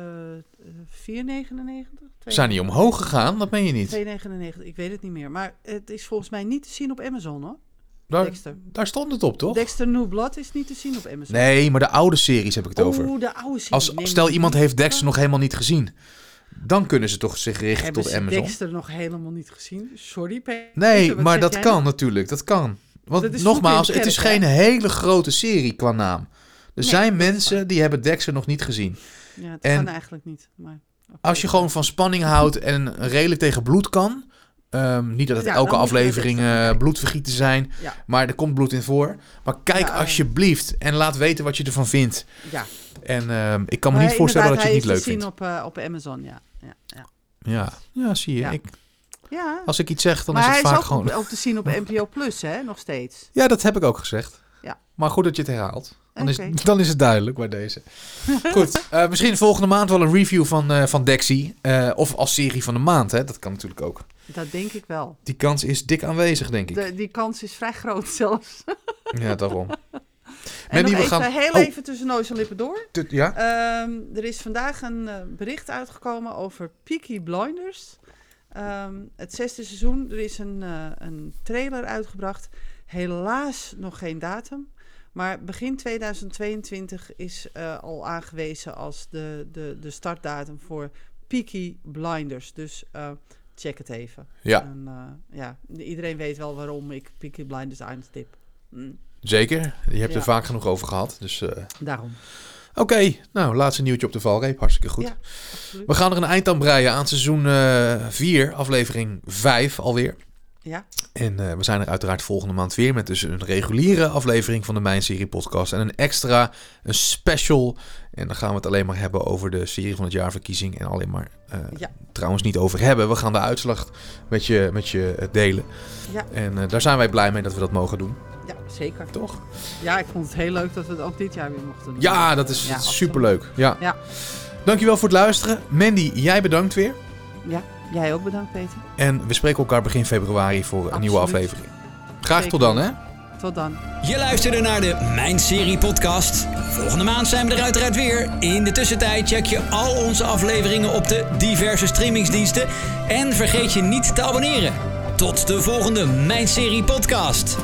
4,99? We zijn niet omhoog gegaan, dat meen je niet. 2,99, ik weet het niet meer. Maar het is volgens mij niet te zien op Amazon hoor. Daar, Dexter. daar stond het op, toch? Dexter New Blood is niet te zien op Amazon. Nee, maar de oude series heb ik het over. Oeh, de oude serie. Als, Nee, stel iemand heeft Dexter nog helemaal niet gezien. Dan kunnen ze toch zich richten Hebben tot ze Amazon. Dexter nog helemaal niet gezien? Sorry, Peter. Nee, maar dat kan natuurlijk. Dat kan. Want Dat nogmaals, het is geen hele grote serie qua naam. Er Nee, zijn dat mensen die hebben Dexter nog niet gezien. Ja, En- kan eigenlijk niet. Maar. Als je gewoon van spanning houdt en redelijk tegen bloed kan. Ehm, niet dat het Ja, elke aflevering kijken. bloedvergieten zijn. Ja. Maar er komt bloed in voor. Maar kijk Ja, alsjeblieft en laat weten wat je ervan vindt. Ja. En ehm, ik kan me Maar niet voorstellen dat je het niet leuk Hij is te vindt. zien op, eh, op Amazon, ja. ja, ja. Ja, ja zie je. Ik, ja. als ik iets zeg, dan maar is het vaak ook, gewoon... op- ook te zien op NPO Plus, hè, nog steeds. Ja, dat heb ik ook gezegd. Ja. Maar goed dat je het herhaalt. Dan, is, dan is het duidelijk bij deze. goed, eh, misschien volgende maand wel een review van, eh van Dexy. eh, of als serie van de maand, hè. Dat kan natuurlijk ook. Dat denk ik wel. Die kans is dik aanwezig, denk ik. De, die kans is vrij groot zelfs. Ja, daarom. En we gaan... heel Oh. even tussen neus en lippen door. Ja? Ehm, er is vandaag een bericht uitgekomen over Peaky Blinders. Ehm, het zesde seizoen. Er is een, een trailer uitgebracht. Helaas nog geen datum. Maar begin 2022 is eh, al aangewezen als de, de, de startdatum voor Peaky Blinders. Dus eh, check het even. Ja, En, eh, ja, iedereen weet wel waarom ik Peaky Blinders aanstip. Mm, zeker. Je hebt er vaak genoeg over gehad. Dus daarom. oké. Nou, laatste nieuwtje op de valreep. Hartstikke goed. Ja. We gaan er een eind aan breien aan seizoen 4, aflevering 5 alweer. Ja, En eh, we zijn er uiteraard volgende maand weer met dus een reguliere aflevering van de Mijn Serie podcast. En een extra, een special. En dan gaan we het alleen maar hebben over de serie van het jaarverkiezing. En alleen maar eh, Ja. trouwens niet over hebben. We gaan de uitslag met je, met je eh, delen. ja, En daar zijn wij blij mee dat we dat mogen doen. ja, zeker. Toch? Ja, ik vond het heel leuk dat we het ook dit jaar weer mochten doen. Ja, dat is Ja, superleuk. Ja. Ja. Dankjewel voor het luisteren. Mandy, jij bedankt weer. Ja, jij ook bedankt, Peter. En we spreken elkaar begin februari voor een nieuwe aflevering. Graag Zeker. tot dan, hè? Tot dan. Je luisterde naar de Mijn Serie podcast. Volgende maand zijn we er uiteraard weer. In de tussentijd check je al onze afleveringen op de diverse streamingsdiensten. En vergeet je niet te abonneren. Tot de volgende Mijn Serie podcast.